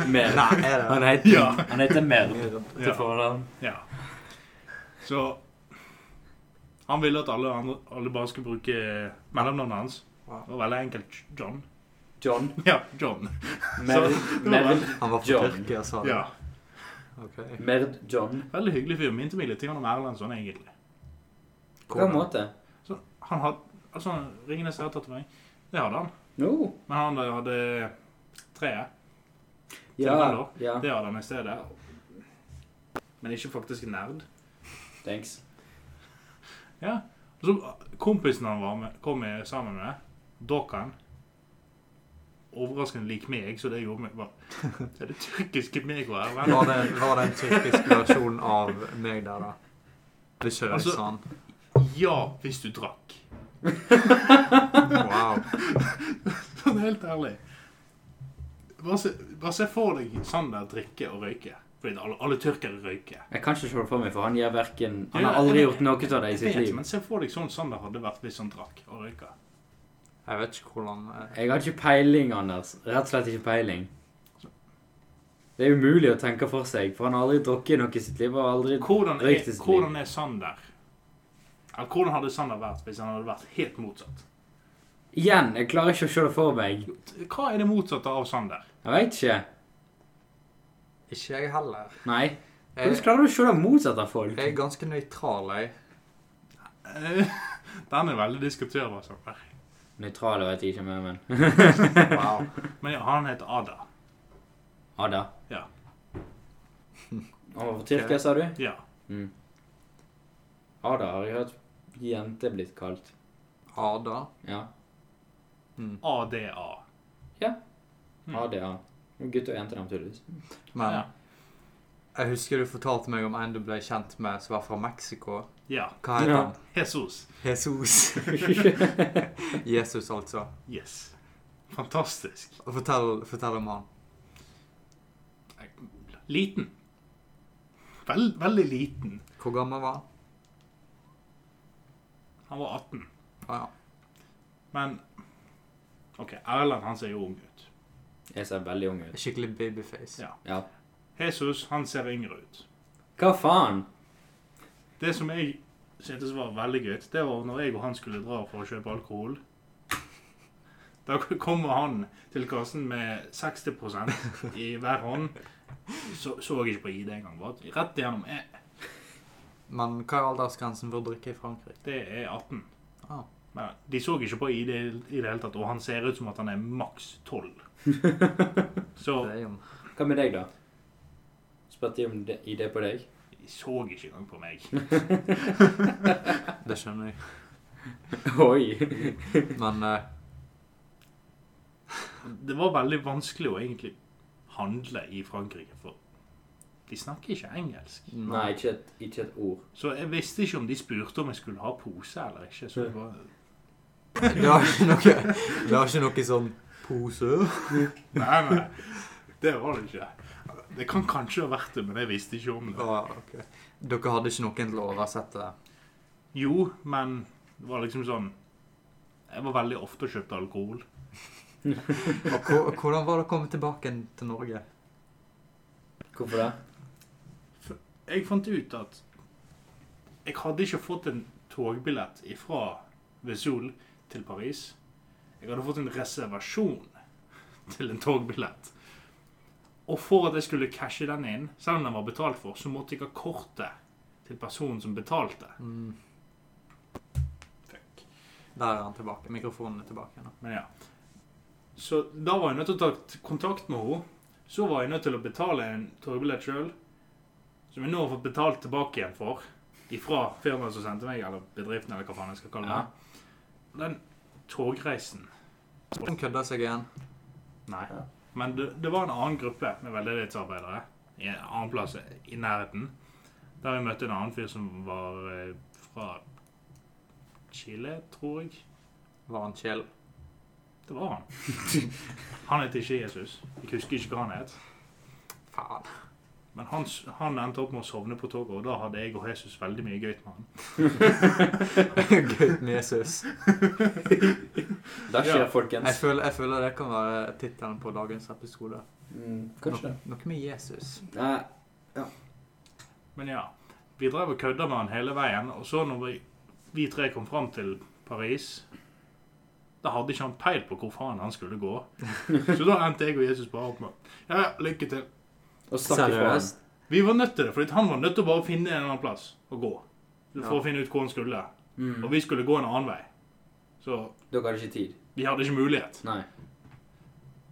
Mer. Nei, er det? Han heter, Ja. han heter Mer Ja. til fornavn. Ja. Så han ville at alle, andre, alle bare skulle bruke mellomnavnet hans. Det var veldig enkelt. John. John. Ja, John. Mer, Så- John Han var fra John. Tyrkia, sa du? Ja. Okay. Merd John. Veldig hyggelig fyr. Minte meg litt om Erlendsson, egentlig. På hvilken måte? Så han hadde Altså, Ringenes herre-tatovering, det hadde han. No. Men han hadde treet. Ja. Ja. Det hadde han i stedet. Men ikke faktisk nerd. Thanks. Ja. Og så kompisen han var med, kom med sammen med, Dokan Overraskende lik meg, så det gjorde meg bare Det er det tyrkiske meg og Erlend. Var det, var det en tyrkisk versjon av meg der, da? Det kjører Altså- sånn. Ja, hvis du drakk. Wow. Sånn helt ærlig. Bare se, bare se for deg Sander drikke og røyke. Fordi alle, alle tyrkere røyker. Jeg kan ikke se det for meg, for han gjør verken Han har aldri gjort noe av det i sitt liv. men se for deg sånn Sander hadde vært hvis han drakk og røyka. Jeg vet ikke hvordan eh, Jeg har ikke peiling, Anders. Rett og slett ikke peiling. Det er umulig å tenke for seg, for han har aldri drukket noe i sitt liv. og aldri... Hvordan er, i sitt liv. hvordan er Sander? Eller hvordan hadde Sander vært hvis han hadde vært helt motsatt? Igjen, jeg klarer ikke å se det for meg. Hva er det motsatte av Sander? Jeg veit ikke. Ikke jeg heller. Nei. Hvordan klarer du å se det motsatte av folk? jeg er ganske nøytral, jeg. Eh, Den er veldig diskuterbar. Sander. Nøytrale vet jeg ikke mer, men Wow. Men ja, han heter Ada. Ada. Ja. Han var fra Tyrkia, sa du? Ja. Mm. Ada har jeg hørt jente blitt kalt. Ada. Ja. Mm. ADA. Mm. ADA. Gutt og jente, naturligvis. Men Ja. jeg husker du fortalte meg om en du ble kjent med som var fra Mexico. Ja. Hva heter Ja. han? Jesus. Jesus. Jesus, altså. Yes. Fantastisk. Og Fortell, fortell om han. Liten. Vel, veldig liten. Hvor gammel var han? Han var 18. Ah, ja. Men OK, Erlend han ser jo ung ut. Jeg ser veldig ung ut. Skikkelig babyface. Ja. Ja. Jesus han ser yngre ut. Hva faen? Det som jeg syntes var veldig gøy, det var når jeg og han skulle dra for å kjøpe alkohol. Da kommer han til kassen med 60 i hver hånd. Så, så jeg ikke på ID engang. bare Rett igjennom. eh, Men hva er aldersgrensen for å drikke i Frankrike? Det er 18. Ah. Men de så ikke på ID i det hele tatt, og han ser ut som at han er maks 12. Så Hva med deg, da? Spurte de om det, ID på deg? Så ikke engang på meg. Det skjønner jeg. Oi. Men uh... Det var veldig vanskelig å egentlig handle i Frankrike, for de snakker ikke engelsk. Nei, ikke et, ikke et ord. Så jeg visste ikke om de spurte om jeg skulle ha pose eller ikke. Så det var Det har ikke noe, det har ikke noe sånn pose. Nei, nei. Det var det ikke. Det kan kanskje ha vært det, men jeg visste ikke om det. Ah, okay. Dere hadde ikke noen til å oversette det? Jo, men det var liksom sånn Jeg var veldig ofte og kjøpte alkohol. Og hvordan var det å komme tilbake til Norge? Hvorfor det? Jeg fant ut at jeg hadde ikke fått en togbillett fra Vesoul til Paris. Jeg hadde fått en reservasjon til en togbillett. Og for at jeg skulle cashe den inn, selv om den var betalt for, så måtte jeg ha kortet til personen som betalte. Mm, Fuck. der er han tilbake. Mikrofonen er tilbake nå. Men ja. Så da var jeg nødt til å ta kontakt med henne. Så var jeg nødt til å betale en togbillett sjøl, som jeg nå har fått betalt tilbake igjen for. Ifra firmaet som sendte meg, eller bedriften, eller hva faen jeg skal kalle Ja. Den togreisen Den kødder seg igjen. Nei. Ja. Men det, det var en annen gruppe med veldedighetsarbeidere i en annen plass i nærheten. Der vi møtte en annen fyr som var eh, fra Chile, tror jeg. Var han Kjell? Det var han. Han het ikke Jesus. Jeg husker ikke hva han het. Faen. Men han, han endte opp med å sovne på toget, og da hadde jeg og Jesus veldig mye gøy med han. Gøy med Jesus. Det skjer, Ja. Jeg folkens. føler, jeg føler det kan være tittelen på dagens episode. Mm, kanskje det. Noe, med Jesus. Nei, Men ja, vi drev og kødda med han hele veien, og så når vi, vi tre kom fram til Paris da hadde ikke han peil på hvor faen han skulle gå. Så da endte jeg og Jesus bare opp med Ja, ja, lykke til. Og stakk ifra? Vi var nødt til det, for han var nødt til å bare finne en eller annen plass å gå. For Ja. å finne ut hvor han skulle. Mm. Og vi skulle gå en annen vei. Så Dere hadde ikke tid? vi hadde ikke mulighet. Nei.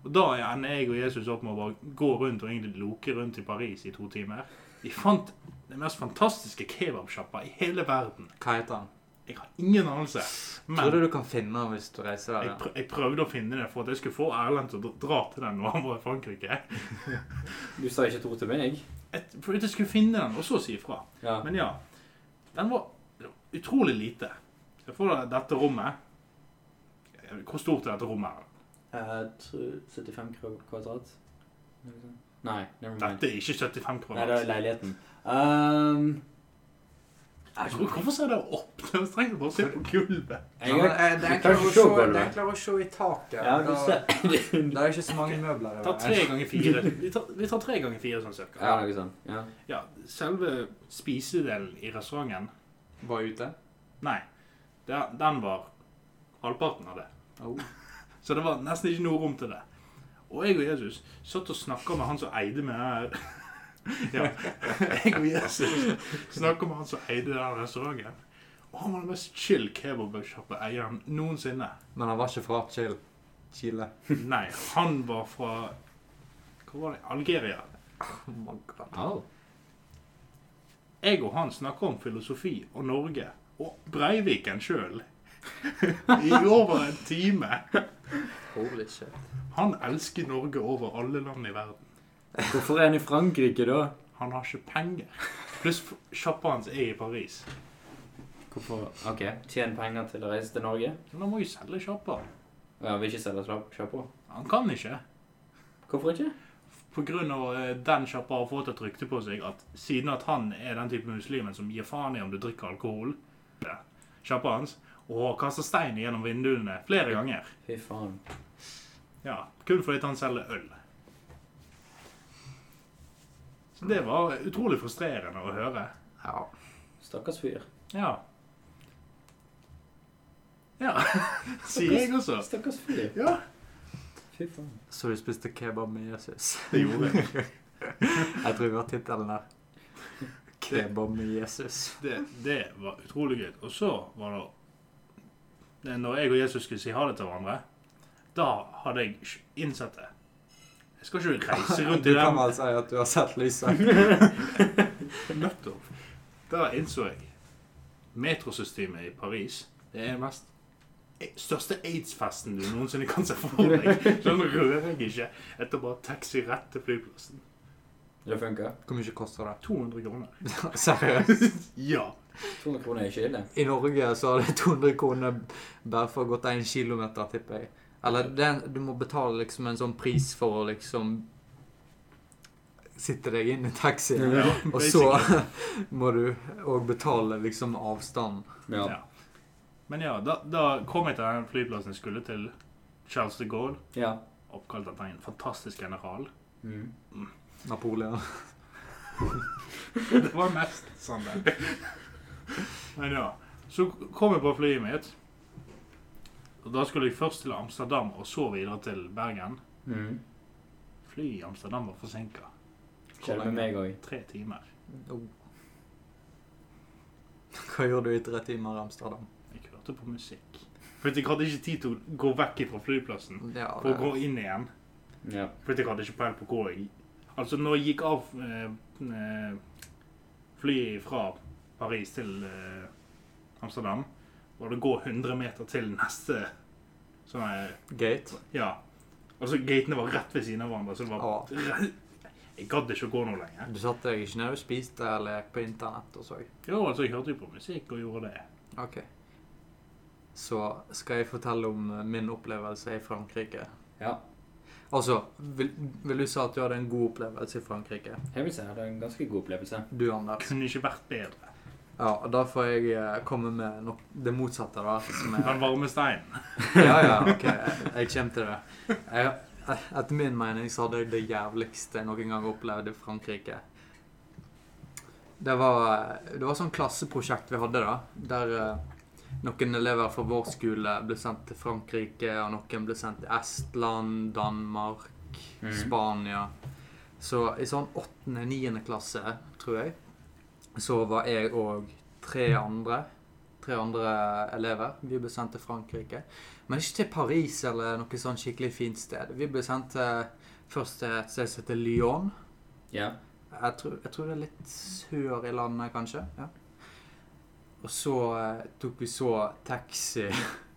Og da ender jeg og Jesus opp med å bare gå rundt og egentlig loke rundt i Paris i to timer. Vi fant den mest fantastiske kebabsjappa i hele verden. Hva heter han? Jeg har ingen anelse. Tror du du kan finne den hvis du reiser der? jeg, prøv, jeg prøvde å finne det for at jeg skulle få Erlend til å dra- til den når han var i Frankrike. Du sa ikke et ord til meg? Et, for at jeg skulle finne den, og så si ifra. Ja. Men ja, den var utrolig lite. Jeg får dette rommet. Hvor stort er dette rommet? Jeg tror 75 kvadrat? Nei, never mind. Dette er ikke 75 kvadrat. Nei, det er leiligheten. Um, Hvorfor ser dere opp? Dere trenger bare å se på gulvet. jeg Ja, men, eh, det er enklere å se se- gulvet. det er enklere å se i taket. ja, du Da- ser. Det er ikke så mange møbler Ta tre ganger fire. Vi tar, vi tar tre ganger fire sånn cirka. Ja, noe sånt. Ja. Ja, selve spisedelen i restauranten, Var ute? nei, den var halvparten av det. Oh. Så det var nesten ikke noe rom til det. Og jeg og Jesus satt og snakka med han som eide med Ja, jeg og om snakka han som eide den restauranten. Og han var den mest chill kebabsjappe-eieren noensinne. Men han var ikke fra Chill. Chile. Nei, han var fra Hvor var det? Algeria. Oh. Jeg og han snakker om filosofi og Norge. Og Breiviken sjøl. I over en time. Holy shit. Han elsker Norge over alle land i verden. Hvorfor er han i Frankrike, da? Han har ikke penger. Pluss sjappa hans er i Paris. Hvorfor? Ok, Tjene penger til å reise til Norge? Men han må jo selge sjappa. Ja, vil ikke selge sjappa. Han kan ikke. Hvorfor ikke? På grunn av eh, den sjappa har fått et rykte på seg at siden at han er den type muslimen som gir faen i om du drikker alkohol ja, Sjappa hans og kaster stein gjennom vinduene flere ganger. Fy faen. Ja, Kun fordi han selger øl. Så det var utrolig frustrerende å høre. Ja. Stakkars fyr. Ja. Ja, sier jeg også. Stakkars fyr. Ja, Fy faen. Så du spiste kebab med Jesus? det gjorde jeg. Jeg tror vi har tittelen der. Kebab med Jesus. Det, det var utrolig gøy. Og så var det det- Når jeg og Jesus skulle si ha det til hverandre, da hadde jeg innsett det. Jeg skal ikke reise rundt Du kan den vel si at du har sett lyset. Nettopp. Da innså jeg Metrosystemet i Paris Det er den mest største aids-festen du noensinne kan se for deg. Sånn rører jeg ikke etter bare taxi rett til flyplassen. Det funker. Hvor mye koster det? 200 kroner. Seriøst? Ja. 200 kroner er ikke ille. I Norge så har det 200 kroner bare for å gått en kilometer, tipper jeg. Eller det, du må betale liksom en sånn pris for å liksom sitte deg inn i taxien. ja Og så må du òg betale liksom avstanden. Ja. Ja. Men ja, da, da kom jeg til den flyplassen jeg skulle til Charles de Gaulle, Ja. oppkalt etter en fantastisk general. Mm. Napoleon. Det var mest sånn det. Men ja. Så kom jeg på flyet mitt. Og da skulle jeg først til Amsterdam og så videre til Bergen. Mm. Flyet i Amsterdam var forsinka. Skjer med meg òg. Tre timer. Oh. Hva gjorde du i tre timer i Amsterdam? Jeg hørte på musikk. For jeg hadde ikke tid til å gå vekk fra flyplassen Ja, for å gå inn igjen. Ja. For jeg hadde ikke peil på hvor jeg Altså, når jeg gikk av eh, eh, flyet fra Paris til eh, Amsterdam, var det gå 100 meter til neste sånn Gate. Ja. Altså, gatene var rett ved siden av hverandre, så det var Ja. Jeg gadd ikke å gå noe lenger. Du satt deg ikke ned og spiste eller gikk på internett og så? Jo, altså, jeg hørte jo på musikk og gjorde det. Ok. Så skal jeg fortelle om eh, min opplevelse i Frankrike. ja. Altså, vil, vil du si at du hadde en god opplevelse i Frankrike? Jeg vil si jeg hadde en ganske god opplevelse. Du, Anders? Kunne ikke vært bedre. Ja, og da får jeg eh, komme med no det motsatte, da. Som Den er, varme steinen. ja, ja, ok. Jeg, jeg kommer til det. Jeg, etter min mening så hadde jeg det jævligste jeg noen gang opplevde i Frankrike. Det var, det var sånn klasseprosjekt vi hadde, da. Der eh, noen elever fra vår skole ble sendt til Frankrike, og noen ble sendt til Estland, Danmark, Mhm. Spania. Så i sånn åttende-niende klasse, tror jeg, så var jeg og tre andre Tre andre elever. Vi ble sendt til Frankrike. Men ikke til Paris eller noe sånn skikkelig fint sted. Vi ble sendt til, først til et sted som heter Lyon. Ja. Jeg tror, jeg tror det er litt sør i landet, kanskje. Ja. Og så eh, tok vi så taxi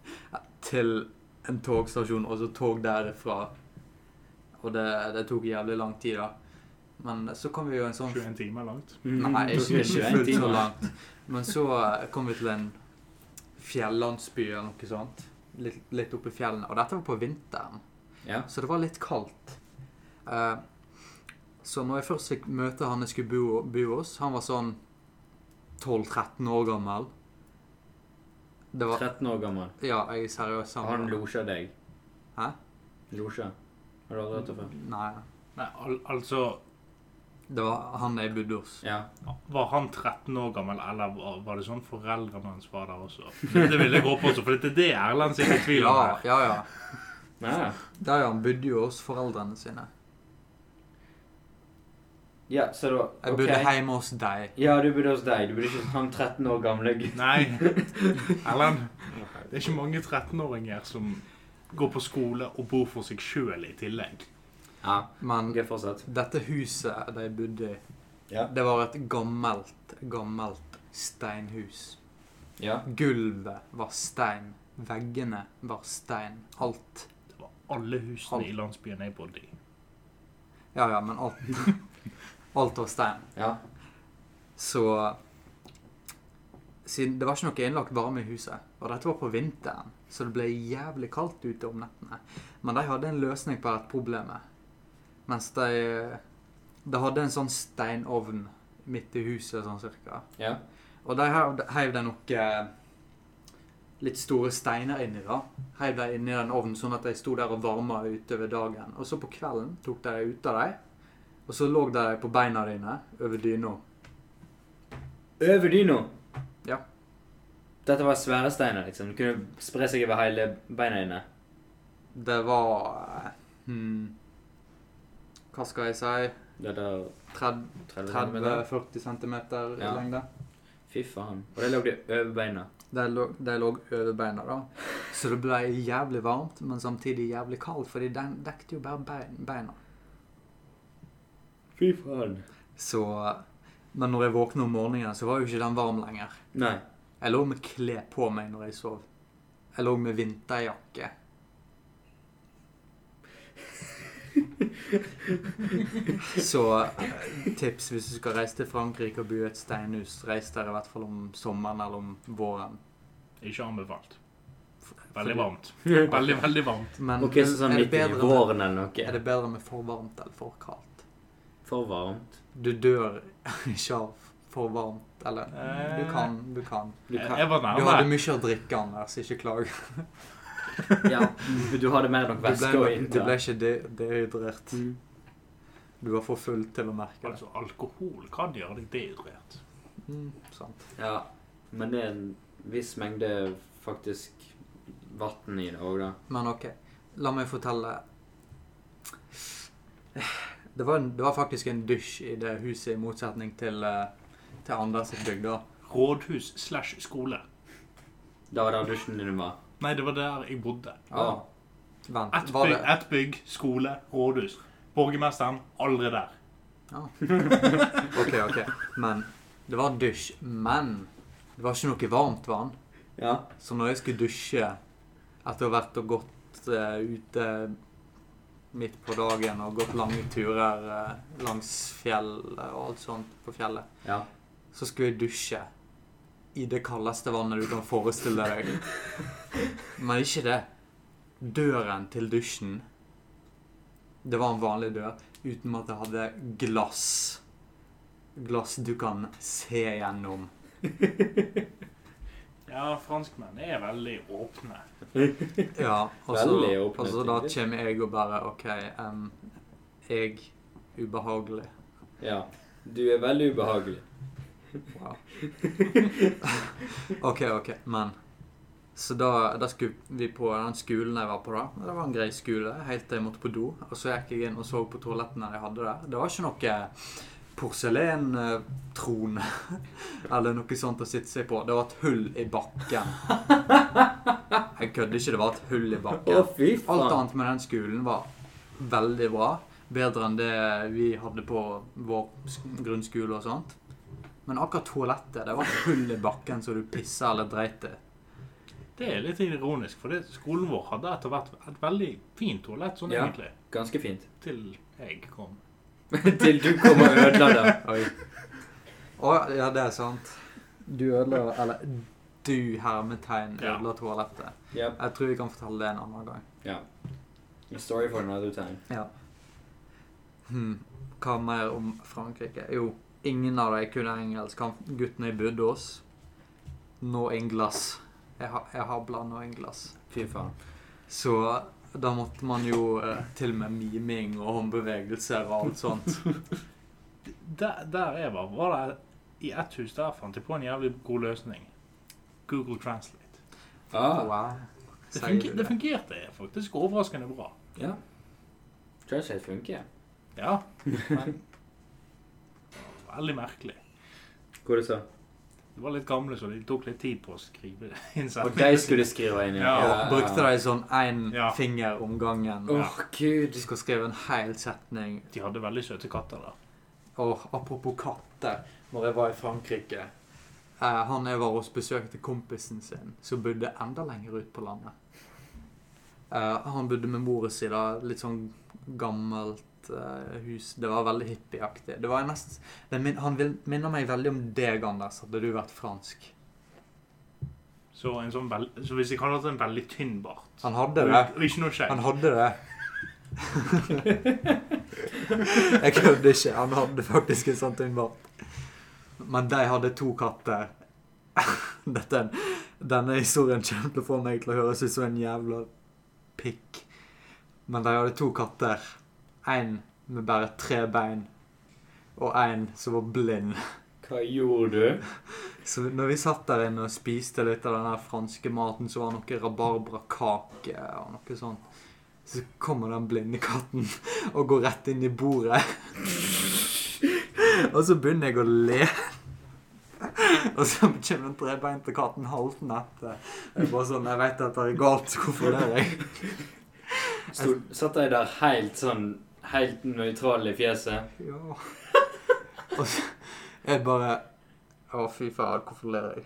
til en togstasjon, og så tog derifra. Og det, det tok jævlig lang tid, da. Men så kom vi jo en sånn 21 timer langt. Nei, ikke, ikke 21 fullt så timer? langt. Men så eh, kom vi til en fjellandsby eller noe sånt. Litt, litt oppe i fjellene. Og dette var på vinteren. Ja. Så det var litt kaldt. Uh, så når jeg først fikk møte han jeg skulle bo, bo hos Han var sånn 12-13 år gammel. Det var 13 år gammel. Ja, jeg er seriøs. Han, han losja deg. Hæ? Losja. Har du aldri hørt det før? Nei. Nei, al altså Det var han jeg bodde hos. Ja. Var han 13 år gammel, eller var, var det sånn foreldrene hans var der også? Det, det vil jeg håpe også, for det er det Erlend sier i tvil om Ja, ja, ja. Ja. Der ja, han bodde jo hos foreldrene sine. ja, så da Jeg ok. bodde hjemme hos deg. Ja, du bodde hos deg. Du bodde ikke hos han 13 år gamle gutten. Nei, Erlend. Det er ikke mange 13-åringer som går på skole og bor for seg sjøl i tillegg. Ja. Men fortsett. dette huset de bodde i, Ja. det var et gammelt, gammelt steinhus. Ja. Gulvet var stein. Veggene var stein. Alt. Det var alle husene i landsbyen jeg bodde i. Ja, ja, men alt Alt var stein. Ja. Så siden Det var ikke noe innlagt varme i huset, og dette var på vinteren, så det ble jævlig kaldt ute om nettene. Men de hadde en løsning på dette problemet. Mens de De hadde en sånn steinovn midt i huset, sånn cirka. Ja. Og de heiv- de noe litt store steiner inni, da. Heiv de inni den ovnen sånn at de sto der og varma utover dagen. Og så på kvelden tok de ut av dem, og så lå de på beina dine over dyna. Over dyna. Ja. Dette var svære steiner, liksom. Du kunne spre seg over hele beina dine. Det var eh, hmm, Hva skal jeg si Det der 30 30 centimeter. 30-40 cm i Ja. lengde. Fy faen. Og det lå det over beina. De lå, de lå over beina, da. Så det ble jævlig varmt, men samtidig jævlig kaldt, fordi den dekte jo bare bein, beina. Fy faen. Så Men når jeg våkna om morgenen, så var jo ikke den varm lenger. Nei. Jeg lå med klær på meg når jeg sov. Jeg lå med vinterjakke. Så eh, tips hvis du skal reise til Frankrike og bo i et steinhus, reis der i hvert fall om sommeren eller om våren. Ikke anbefalt. Veldig varmt. Veldig, veldig varmt. Men okay, så sånn er, det bedre våren med, våren er det bedre med for varmt eller for kaldt? For varmt. Du dør ikke av for varmt, eller Du kan, du kan. Du kan Du hadde mye å drikke, Anders. Ikke klag. Ja, du hadde mer nok væske og ble, du ble ikke de dehydrert. Mm. Du var for full til å merke det. Altså, alkohol kan gjøre deg dehydrert. Mm, sant. Ja, men det er en viss mengde faktisk vann i det òg, da. Men ok, la meg fortelle. Det var, en, det var faktisk en dusj i det huset, i motsetning til, eh, til Anders sitt bygg. da. Rådhus slash skole. Da var det dusjen din var. Nei, det var der jeg bodde. Ah. Vent, Et var bygg, det et bygg, skole, rådhus. Borgermesteren, aldri der. Ja. OK, OK. Men det var dusj. Men det var ikke noe varmt vann. Ja. Så når jeg skulle dusje etter å ha vært og gått eh, ute midt på dagen og gått lange turer eh, langs fjellet og alt sånt på fjellet, Ja. så skulle jeg dusje i det kaldeste vannet du kan forestille deg. Men ikke det. Døren til dusjen Det var en vanlig dør uten at det hadde glass. Glass du kan se gjennom. Ja, franskmenn er veldig åpne. Ja, og så, Veldig åpne og så da kommer jeg og bare OK, um, jeg ubehagelig. ja. Du er veldig ubehagelig. Wow. OK, OK, men Så da, da skulle vi på den skolen jeg var på, da. Det var en grei skole, helt til jeg måtte på do. Og så gikk jeg inn og så på toalettene de hadde der. Det var ikke noe porselentrone eller noe sånt å sitte seg på. Det var et hull i bakken. Jeg kødder ikke, det var et hull i bakken. Alt annet med den skolen var veldig bra. Bedre enn det vi hadde på vår grunnskole og sånt. Men akkurat toalettet, det var et hull i bakken så du pissa eller dreit i. Det er litt ironisk, for det, skolen vår hadde etter hvert et veldig fint toalett, sånn Ja. egentlig. Ganske fint. Til jeg kom. Til du kom og ødela det. Oi. Å, ja, det er sant. Du ødela Eller du, hermetegn, Ja. toalettet. Yep. Jeg tror vi kan fortelle det en annen gang. Ja. A story for another time. Ja. Hmm. Hva mer om Frankrike? Jo, ingen av dem kunne engelsk. Han gutten jeg bodde hos. No Englas. Jeg, har- jeg no blanda Englas. Fy faen. Så da måtte man jo eh, til og med miming og håndbevegelser og alt sånt. Der, der jeg var, var det i ett hus der fant jeg på en jævlig god løsning. Google Translate. Ah, Wow. Det, funger, det fungerte faktisk overraskende bra. ja. Translate funker. Ja, men Veldig merkelig. Hvor det så? De var litt gamle, så de tok litt tid på å skrive inn Og de skulle skrive inn, Ja. Og brukte de sånn én Ja. finger om gangen. Åh, gud. Du skal skrive en hel setning. De hadde veldig søte katter da. Og apropos katter, når jeg var i Frankrike eh, Han jeg var hos besøkte kompisen sin, som bodde enda lenger ut på landet. Eh, han bodde med mora si, da. Litt sånn gammelt eh, hus. Det var veldig hippieaktig. Det var nesten, min, han vil, minner meg veldig om deg, Anders. Hadde du vært fransk? Så, en sånn veld, så hvis jeg hadde hatt en veldig tynn bart Han hadde det. og ikke noe skjegg Han hadde det. jeg kødder ikke. Han hadde faktisk en sånn tynn bart. Men de hadde to katter. Dette, denne historien kommer til å få meg til å høres ut som en jævla pikk. Men de hadde to katter. En med bare tre bein, og en som var blind. Hva gjorde du? Så når vi satt der inne og spiste litt av den franske maten, så var det noe rabarbrakake og noe sånt. Så kommer den blinde katten og går rett inn i bordet. og så begynner jeg å le. Og så kommer den trebeinte katten haltende etter. Jeg bare sånn, jeg vet at det er galt, hvorfor ler jeg? Satt jeg der helt sånn Helt nøytral i fjeset? Ja. Og så jeg bare Å, fy faen, hvorfor ler jeg?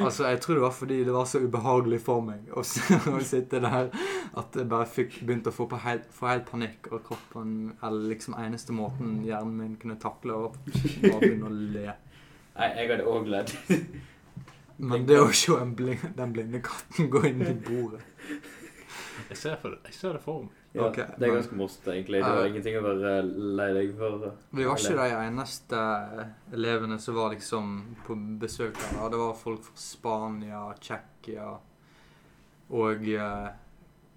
Altså, Jeg tror det var fordi det var så ubehagelig for meg å å sitte der at jeg bare fikk begynt å få, på helt, få helt panikk, og kroppen Eller liksom eneste måten hjernen min kunne takle å begynne å le. Nei, jeg hadde òg ledd. Men det å se blind, den blinde katten gå inn i bordet Jeg ser, for, jeg ser det for meg. Ja, okay, det er ganske morsomt, egentlig. Det var Ja. ingenting å være lei deg for. Vi var ikke de eneste elevene som var liksom på besøk der. Det var folk fra Spania, Tsjekkia og uh,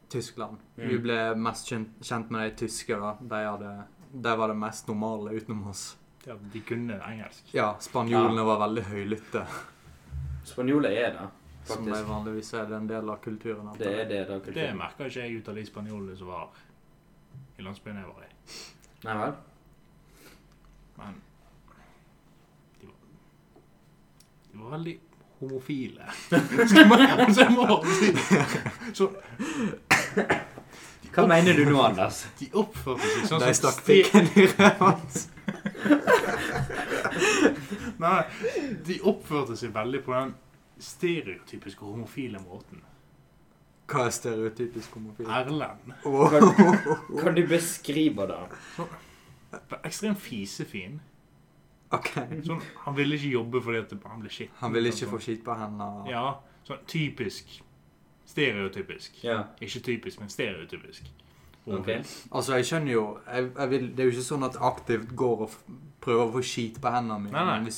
Tyskland. Mm. Vi ble mest kjent, med de tyske. da. De, hadde, de var det mest normale utenom oss. Ja, de kunne engelsk. Ja, spanjolene var veldig høylytte. Spanjoler er det, Som de vanligvis er det en del av kulturen. Det er det, da. Det kulturen. merka ikke jeg ut av de spanjolene som var i landsbyen jeg var i. Nei vel? Men de var, de var veldig homofile. Skal jeg må si Så Hva mener du nå, Anders? de oppførte seg sånn De som stakk pikken i ræva hans. Nei, de oppførte seg veldig på den stereotypiske homofile måten. Hva er stereotypisk homofil? Erlend. Oh. Kan du beskrive det? Ekstremt fisefin. Ok. Sånn, han ville ikke jobbe fordi at han ble skitt. Han vil ikke få skitt på hendene. Ja, sånn typisk. Stereotypisk. Yeah. Ikke typisk, men stereotypisk. Ok. Altså, jeg skjønner jo jeg, jeg vil, Det er jo ikke sånn at aktivt går og f prøver å få skit på hendene mine. Nei, nei.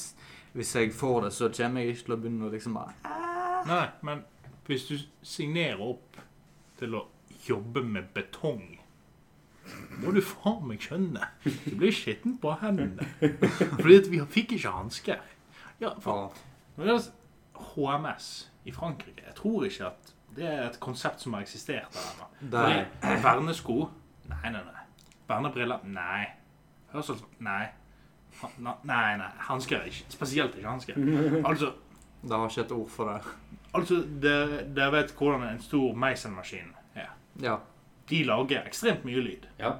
Hvis, jeg får det, så kommer jeg ikke til å begynne å liksom bare Nei, men hvis du signerer opp til å jobbe med betong, må du faen meg skjønne. Du blir skitten på hendene. Fordi vi fikk ikke hansker. Ja, for HMS i Frankrike, jeg tror ikke at det er et konsept som har eksistert der ennå. Vernesko? Nei, nei, nei. Vernebriller? Nei. Hørsels... Nei. Nei, nei. Hansker er ikke. Spesielt ikke hansker. Altså, Det har ikke et ord for det. altså dere, vet hvordan en stor meiselmaskin er. Ja. De lager ekstremt mye lyd. ja.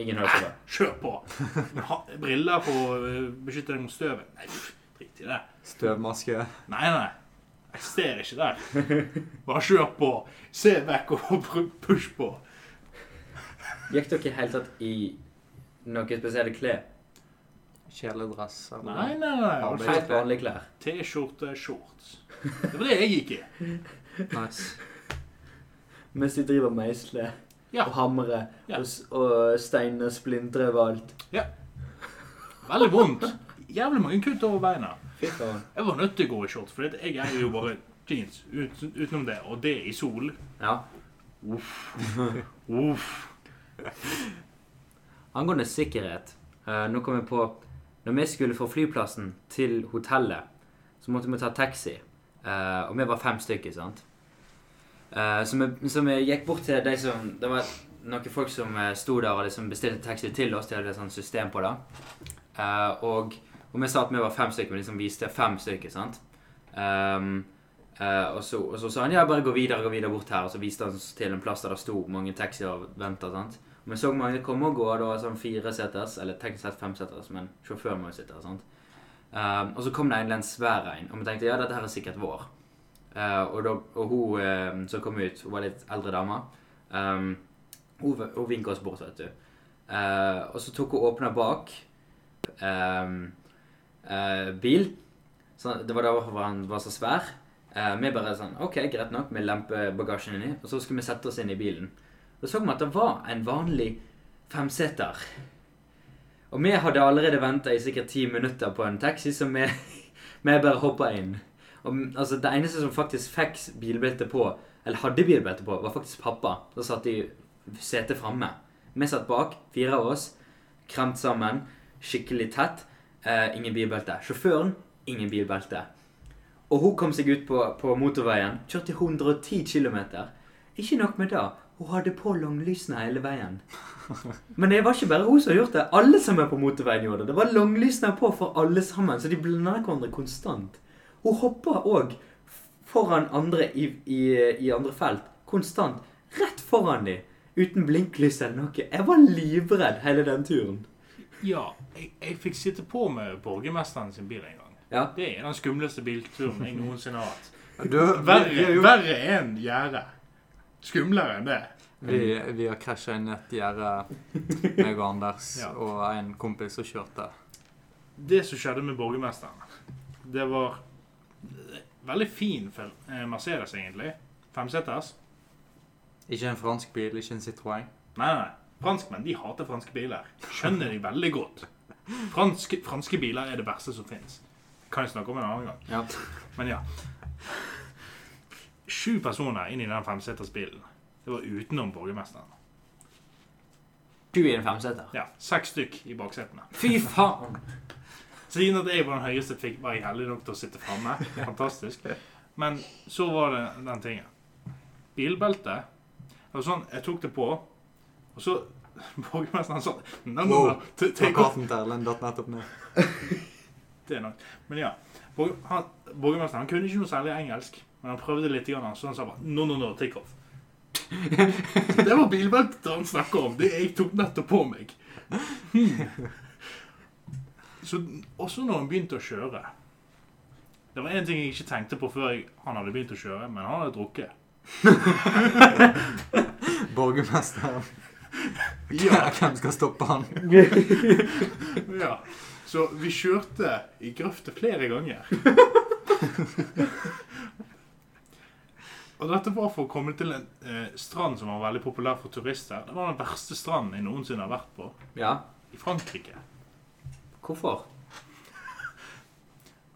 Ingen hører på det. Kjør på! Ha, briller for å eh, beskytte deg mot støvet? Nei, drit i det. Støvmaske. Nei, nei. Jeg ser ikke der. Bare kjør på. Se vekk og push på. Gikk dere i hele tatt i noe spesielle klær? Kjeledress. eller- Nei, nei, nei. Helt Altså, vanlige klær? T-skjorte, shorts. Det var det jeg gikk i. Nice. Mens de driver meisler Ja. og hamrer Ja. og, s- og steiner splintrer overalt. Veldig vondt. Jævlig mange kutt over beina. Fy faen. Jeg var nødt til å gå i shorts, for jeg er jo bare jeans ut, utenom det. Og det i sol. Ja. Uff. Angående sikkerhet. eh, nå kom jeg på Når vi skulle fra flyplassen til hotellet, så måtte vi ta taxi. Uh, og vi var fem stykker, sant. Uh, så, vi, så vi gikk bort til de som Det var noen folk som eh, sto der og liksom bestilte taxi til oss. De hadde et sånt system på det. Uh, og, og vi sa at vi var fem stykker, men liksom viste fem stykker, sant. Um, og, så, og så sa han ja, bare gå videre, gå videre bort her. Og så viste han oss til en plass der det sto mange taxier og venta. sant? Vi så mange komme og gå. Det var sånn fireseters, eller teknisk sett femseters, men sjåføren må jo sitte sant? Ehm, og så kom det en annen svær en, og vi tenkte ja, dette her er sikkert vår. Uh, og, da, og hun uh, som kom ut, hun var litt eldre dame. Um, hun hun vinka oss bort, vet du. Uh, og så tok hun åpna bak um, bil. Så det var derfor han var så svær. Vi bare sånn OK, greit nok. Vi lemper bagasjen inni, og så skulle vi sette oss inn i bilen. Da så vi at det var en vanlig femseter. Og vi hadde allerede venta i sikkert ti minutter på en taxi, så vi, vi bare hoppa inn. Og altså, Det eneste som faktisk fikk bilbelte på, eller hadde bilbelte på, var faktisk pappa. Da satt de setet framme. Vi satt bak, fire av oss, kremt sammen, skikkelig tett. Eh, ingen bilbelte. Sjåføren, ingen bilbelte. Og hun kom seg ut på, på motorveien, kjørte 110 km. Ikke nok med det, hun hadde på langlysene hele veien. Men det var ikke bare hun som hadde gjort det. Alle som er på motorveien gjorde det. Det var langlysene på for alle sammen, så de blanda hverandre konstant. Hun hoppa òg foran andre i, i, i andre felt. Konstant. Rett foran dem. Uten blinklys eller noe. Jeg var livredd hele den turen. Ja, jeg, jeg fikk sitte på med borgermesteren sin bil en gang. Ja. Det er den skumleste bilturen jeg noensinne har hatt. Verre, har verre enn gjerde. Skumlere enn det. vi, vi har krasja inn et gjerde, meg og Anders Ja. og en kompis som kjørte. Det som skjedde med borgermesteren, det var veldig fin fel- eh, Mercedes, egentlig. Femseters. Ikke en fransk bil, ikke en Citroën. Nei, nei. Franskmenn de hater franske biler. Skjønner de veldig godt. Franske, franske biler er det verste som fins. Kan jeg snakke om en annen gang. Ja. Men ja. Sju personer inn i den femsetersbilen. Det var utenom borgermesteren. Sju i en femseter. Ja, Seks stykk i baksetene. Fy faen! Siden at jeg var den høyeste, fikk, var jeg heldig nok til å sitte framme. Fantastisk. Men så var det den tingen. Bilbelte. Det var sånn, Jeg tok det på, og så Borgermesteren sa Wow. Plakaten til Erlend datt nettopp ned. Det er nok. Men ja. Borgermesteren han kunne ikke noe særlig engelsk, men han prøvde litt, grann, så han sa bare No, no, no, take off. det var bilbeltet han snakker om. Det jeg tok nettopp på meg. Hmm. Så også når han begynte å kjøre Det var én ting jeg ikke tenkte på før jeg, han hadde begynt å kjøre, men han hadde drukket. Borgermesteren. Ja. Hvem skal stoppe han? Ja, så vi kjørte i grøftet flere ganger. Og dette var for å komme til en eh, strand som var veldig populær for turister. Det var den verste stranden jeg noensinne har vært på. Ja. I Frankrike. Hvorfor?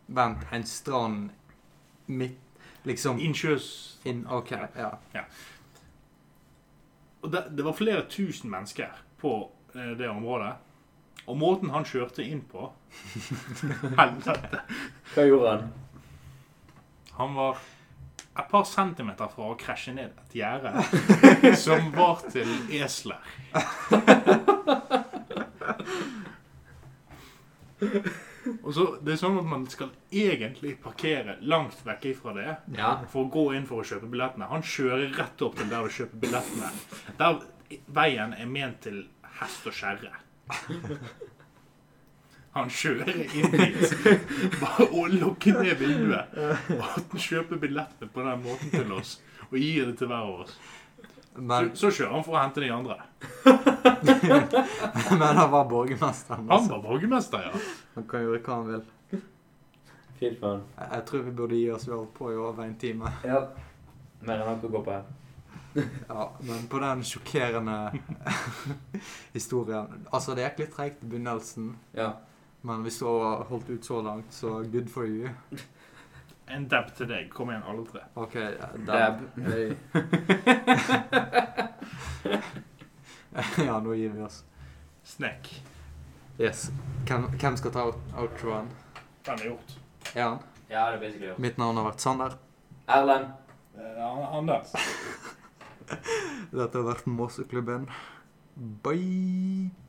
Vent, en strand midt Liksom Innsjøs... in, OK, ja. Og det, det var flere tusen mennesker på eh, det området. Og måten han kjørte inn på Helvete. Hva gjorde han? Han var et par centimeter fra å krasje ned et gjerde som var til esler. Og så, Det er sånn at man skal egentlig parkere langt vekk ifra det Ja. for å gå inn for å kjøpe billettene. Han kjører rett opp til der du kjøper billettene. Der veien er ment til hest og kjerre. Han kjører inn dit bare å lukke ned vinduet og at han kjøper billettene på den måten til oss og gir det til hver av oss. Så, Men, så kjører han for å hente de andre. men han var borgermester. Han var borgermester, ja. Han kan gjøre hva han vil. Fy faen. Jeg, jeg tror vi burde gi oss. Vi har holdt på i over en time. Ja. Mer enn nok å gå på her. Ja, Men på den sjokkerende historien Altså, det gikk litt treigt i begynnelsen, Ja. Men hvis du har holdt ut så langt, så good for you. En dab til deg. Kom igjen, alle tre. OK, Dab. Hey. ja, nå gir vi oss. Snack. Yes. Hvem, hvem skal ta outroen? Den er gjort. Er han? Ja, det er basically gjort. Mitt navn har vært Sander. Erlend. Eh, Anders. Dette har vært Måseklubben. Bye!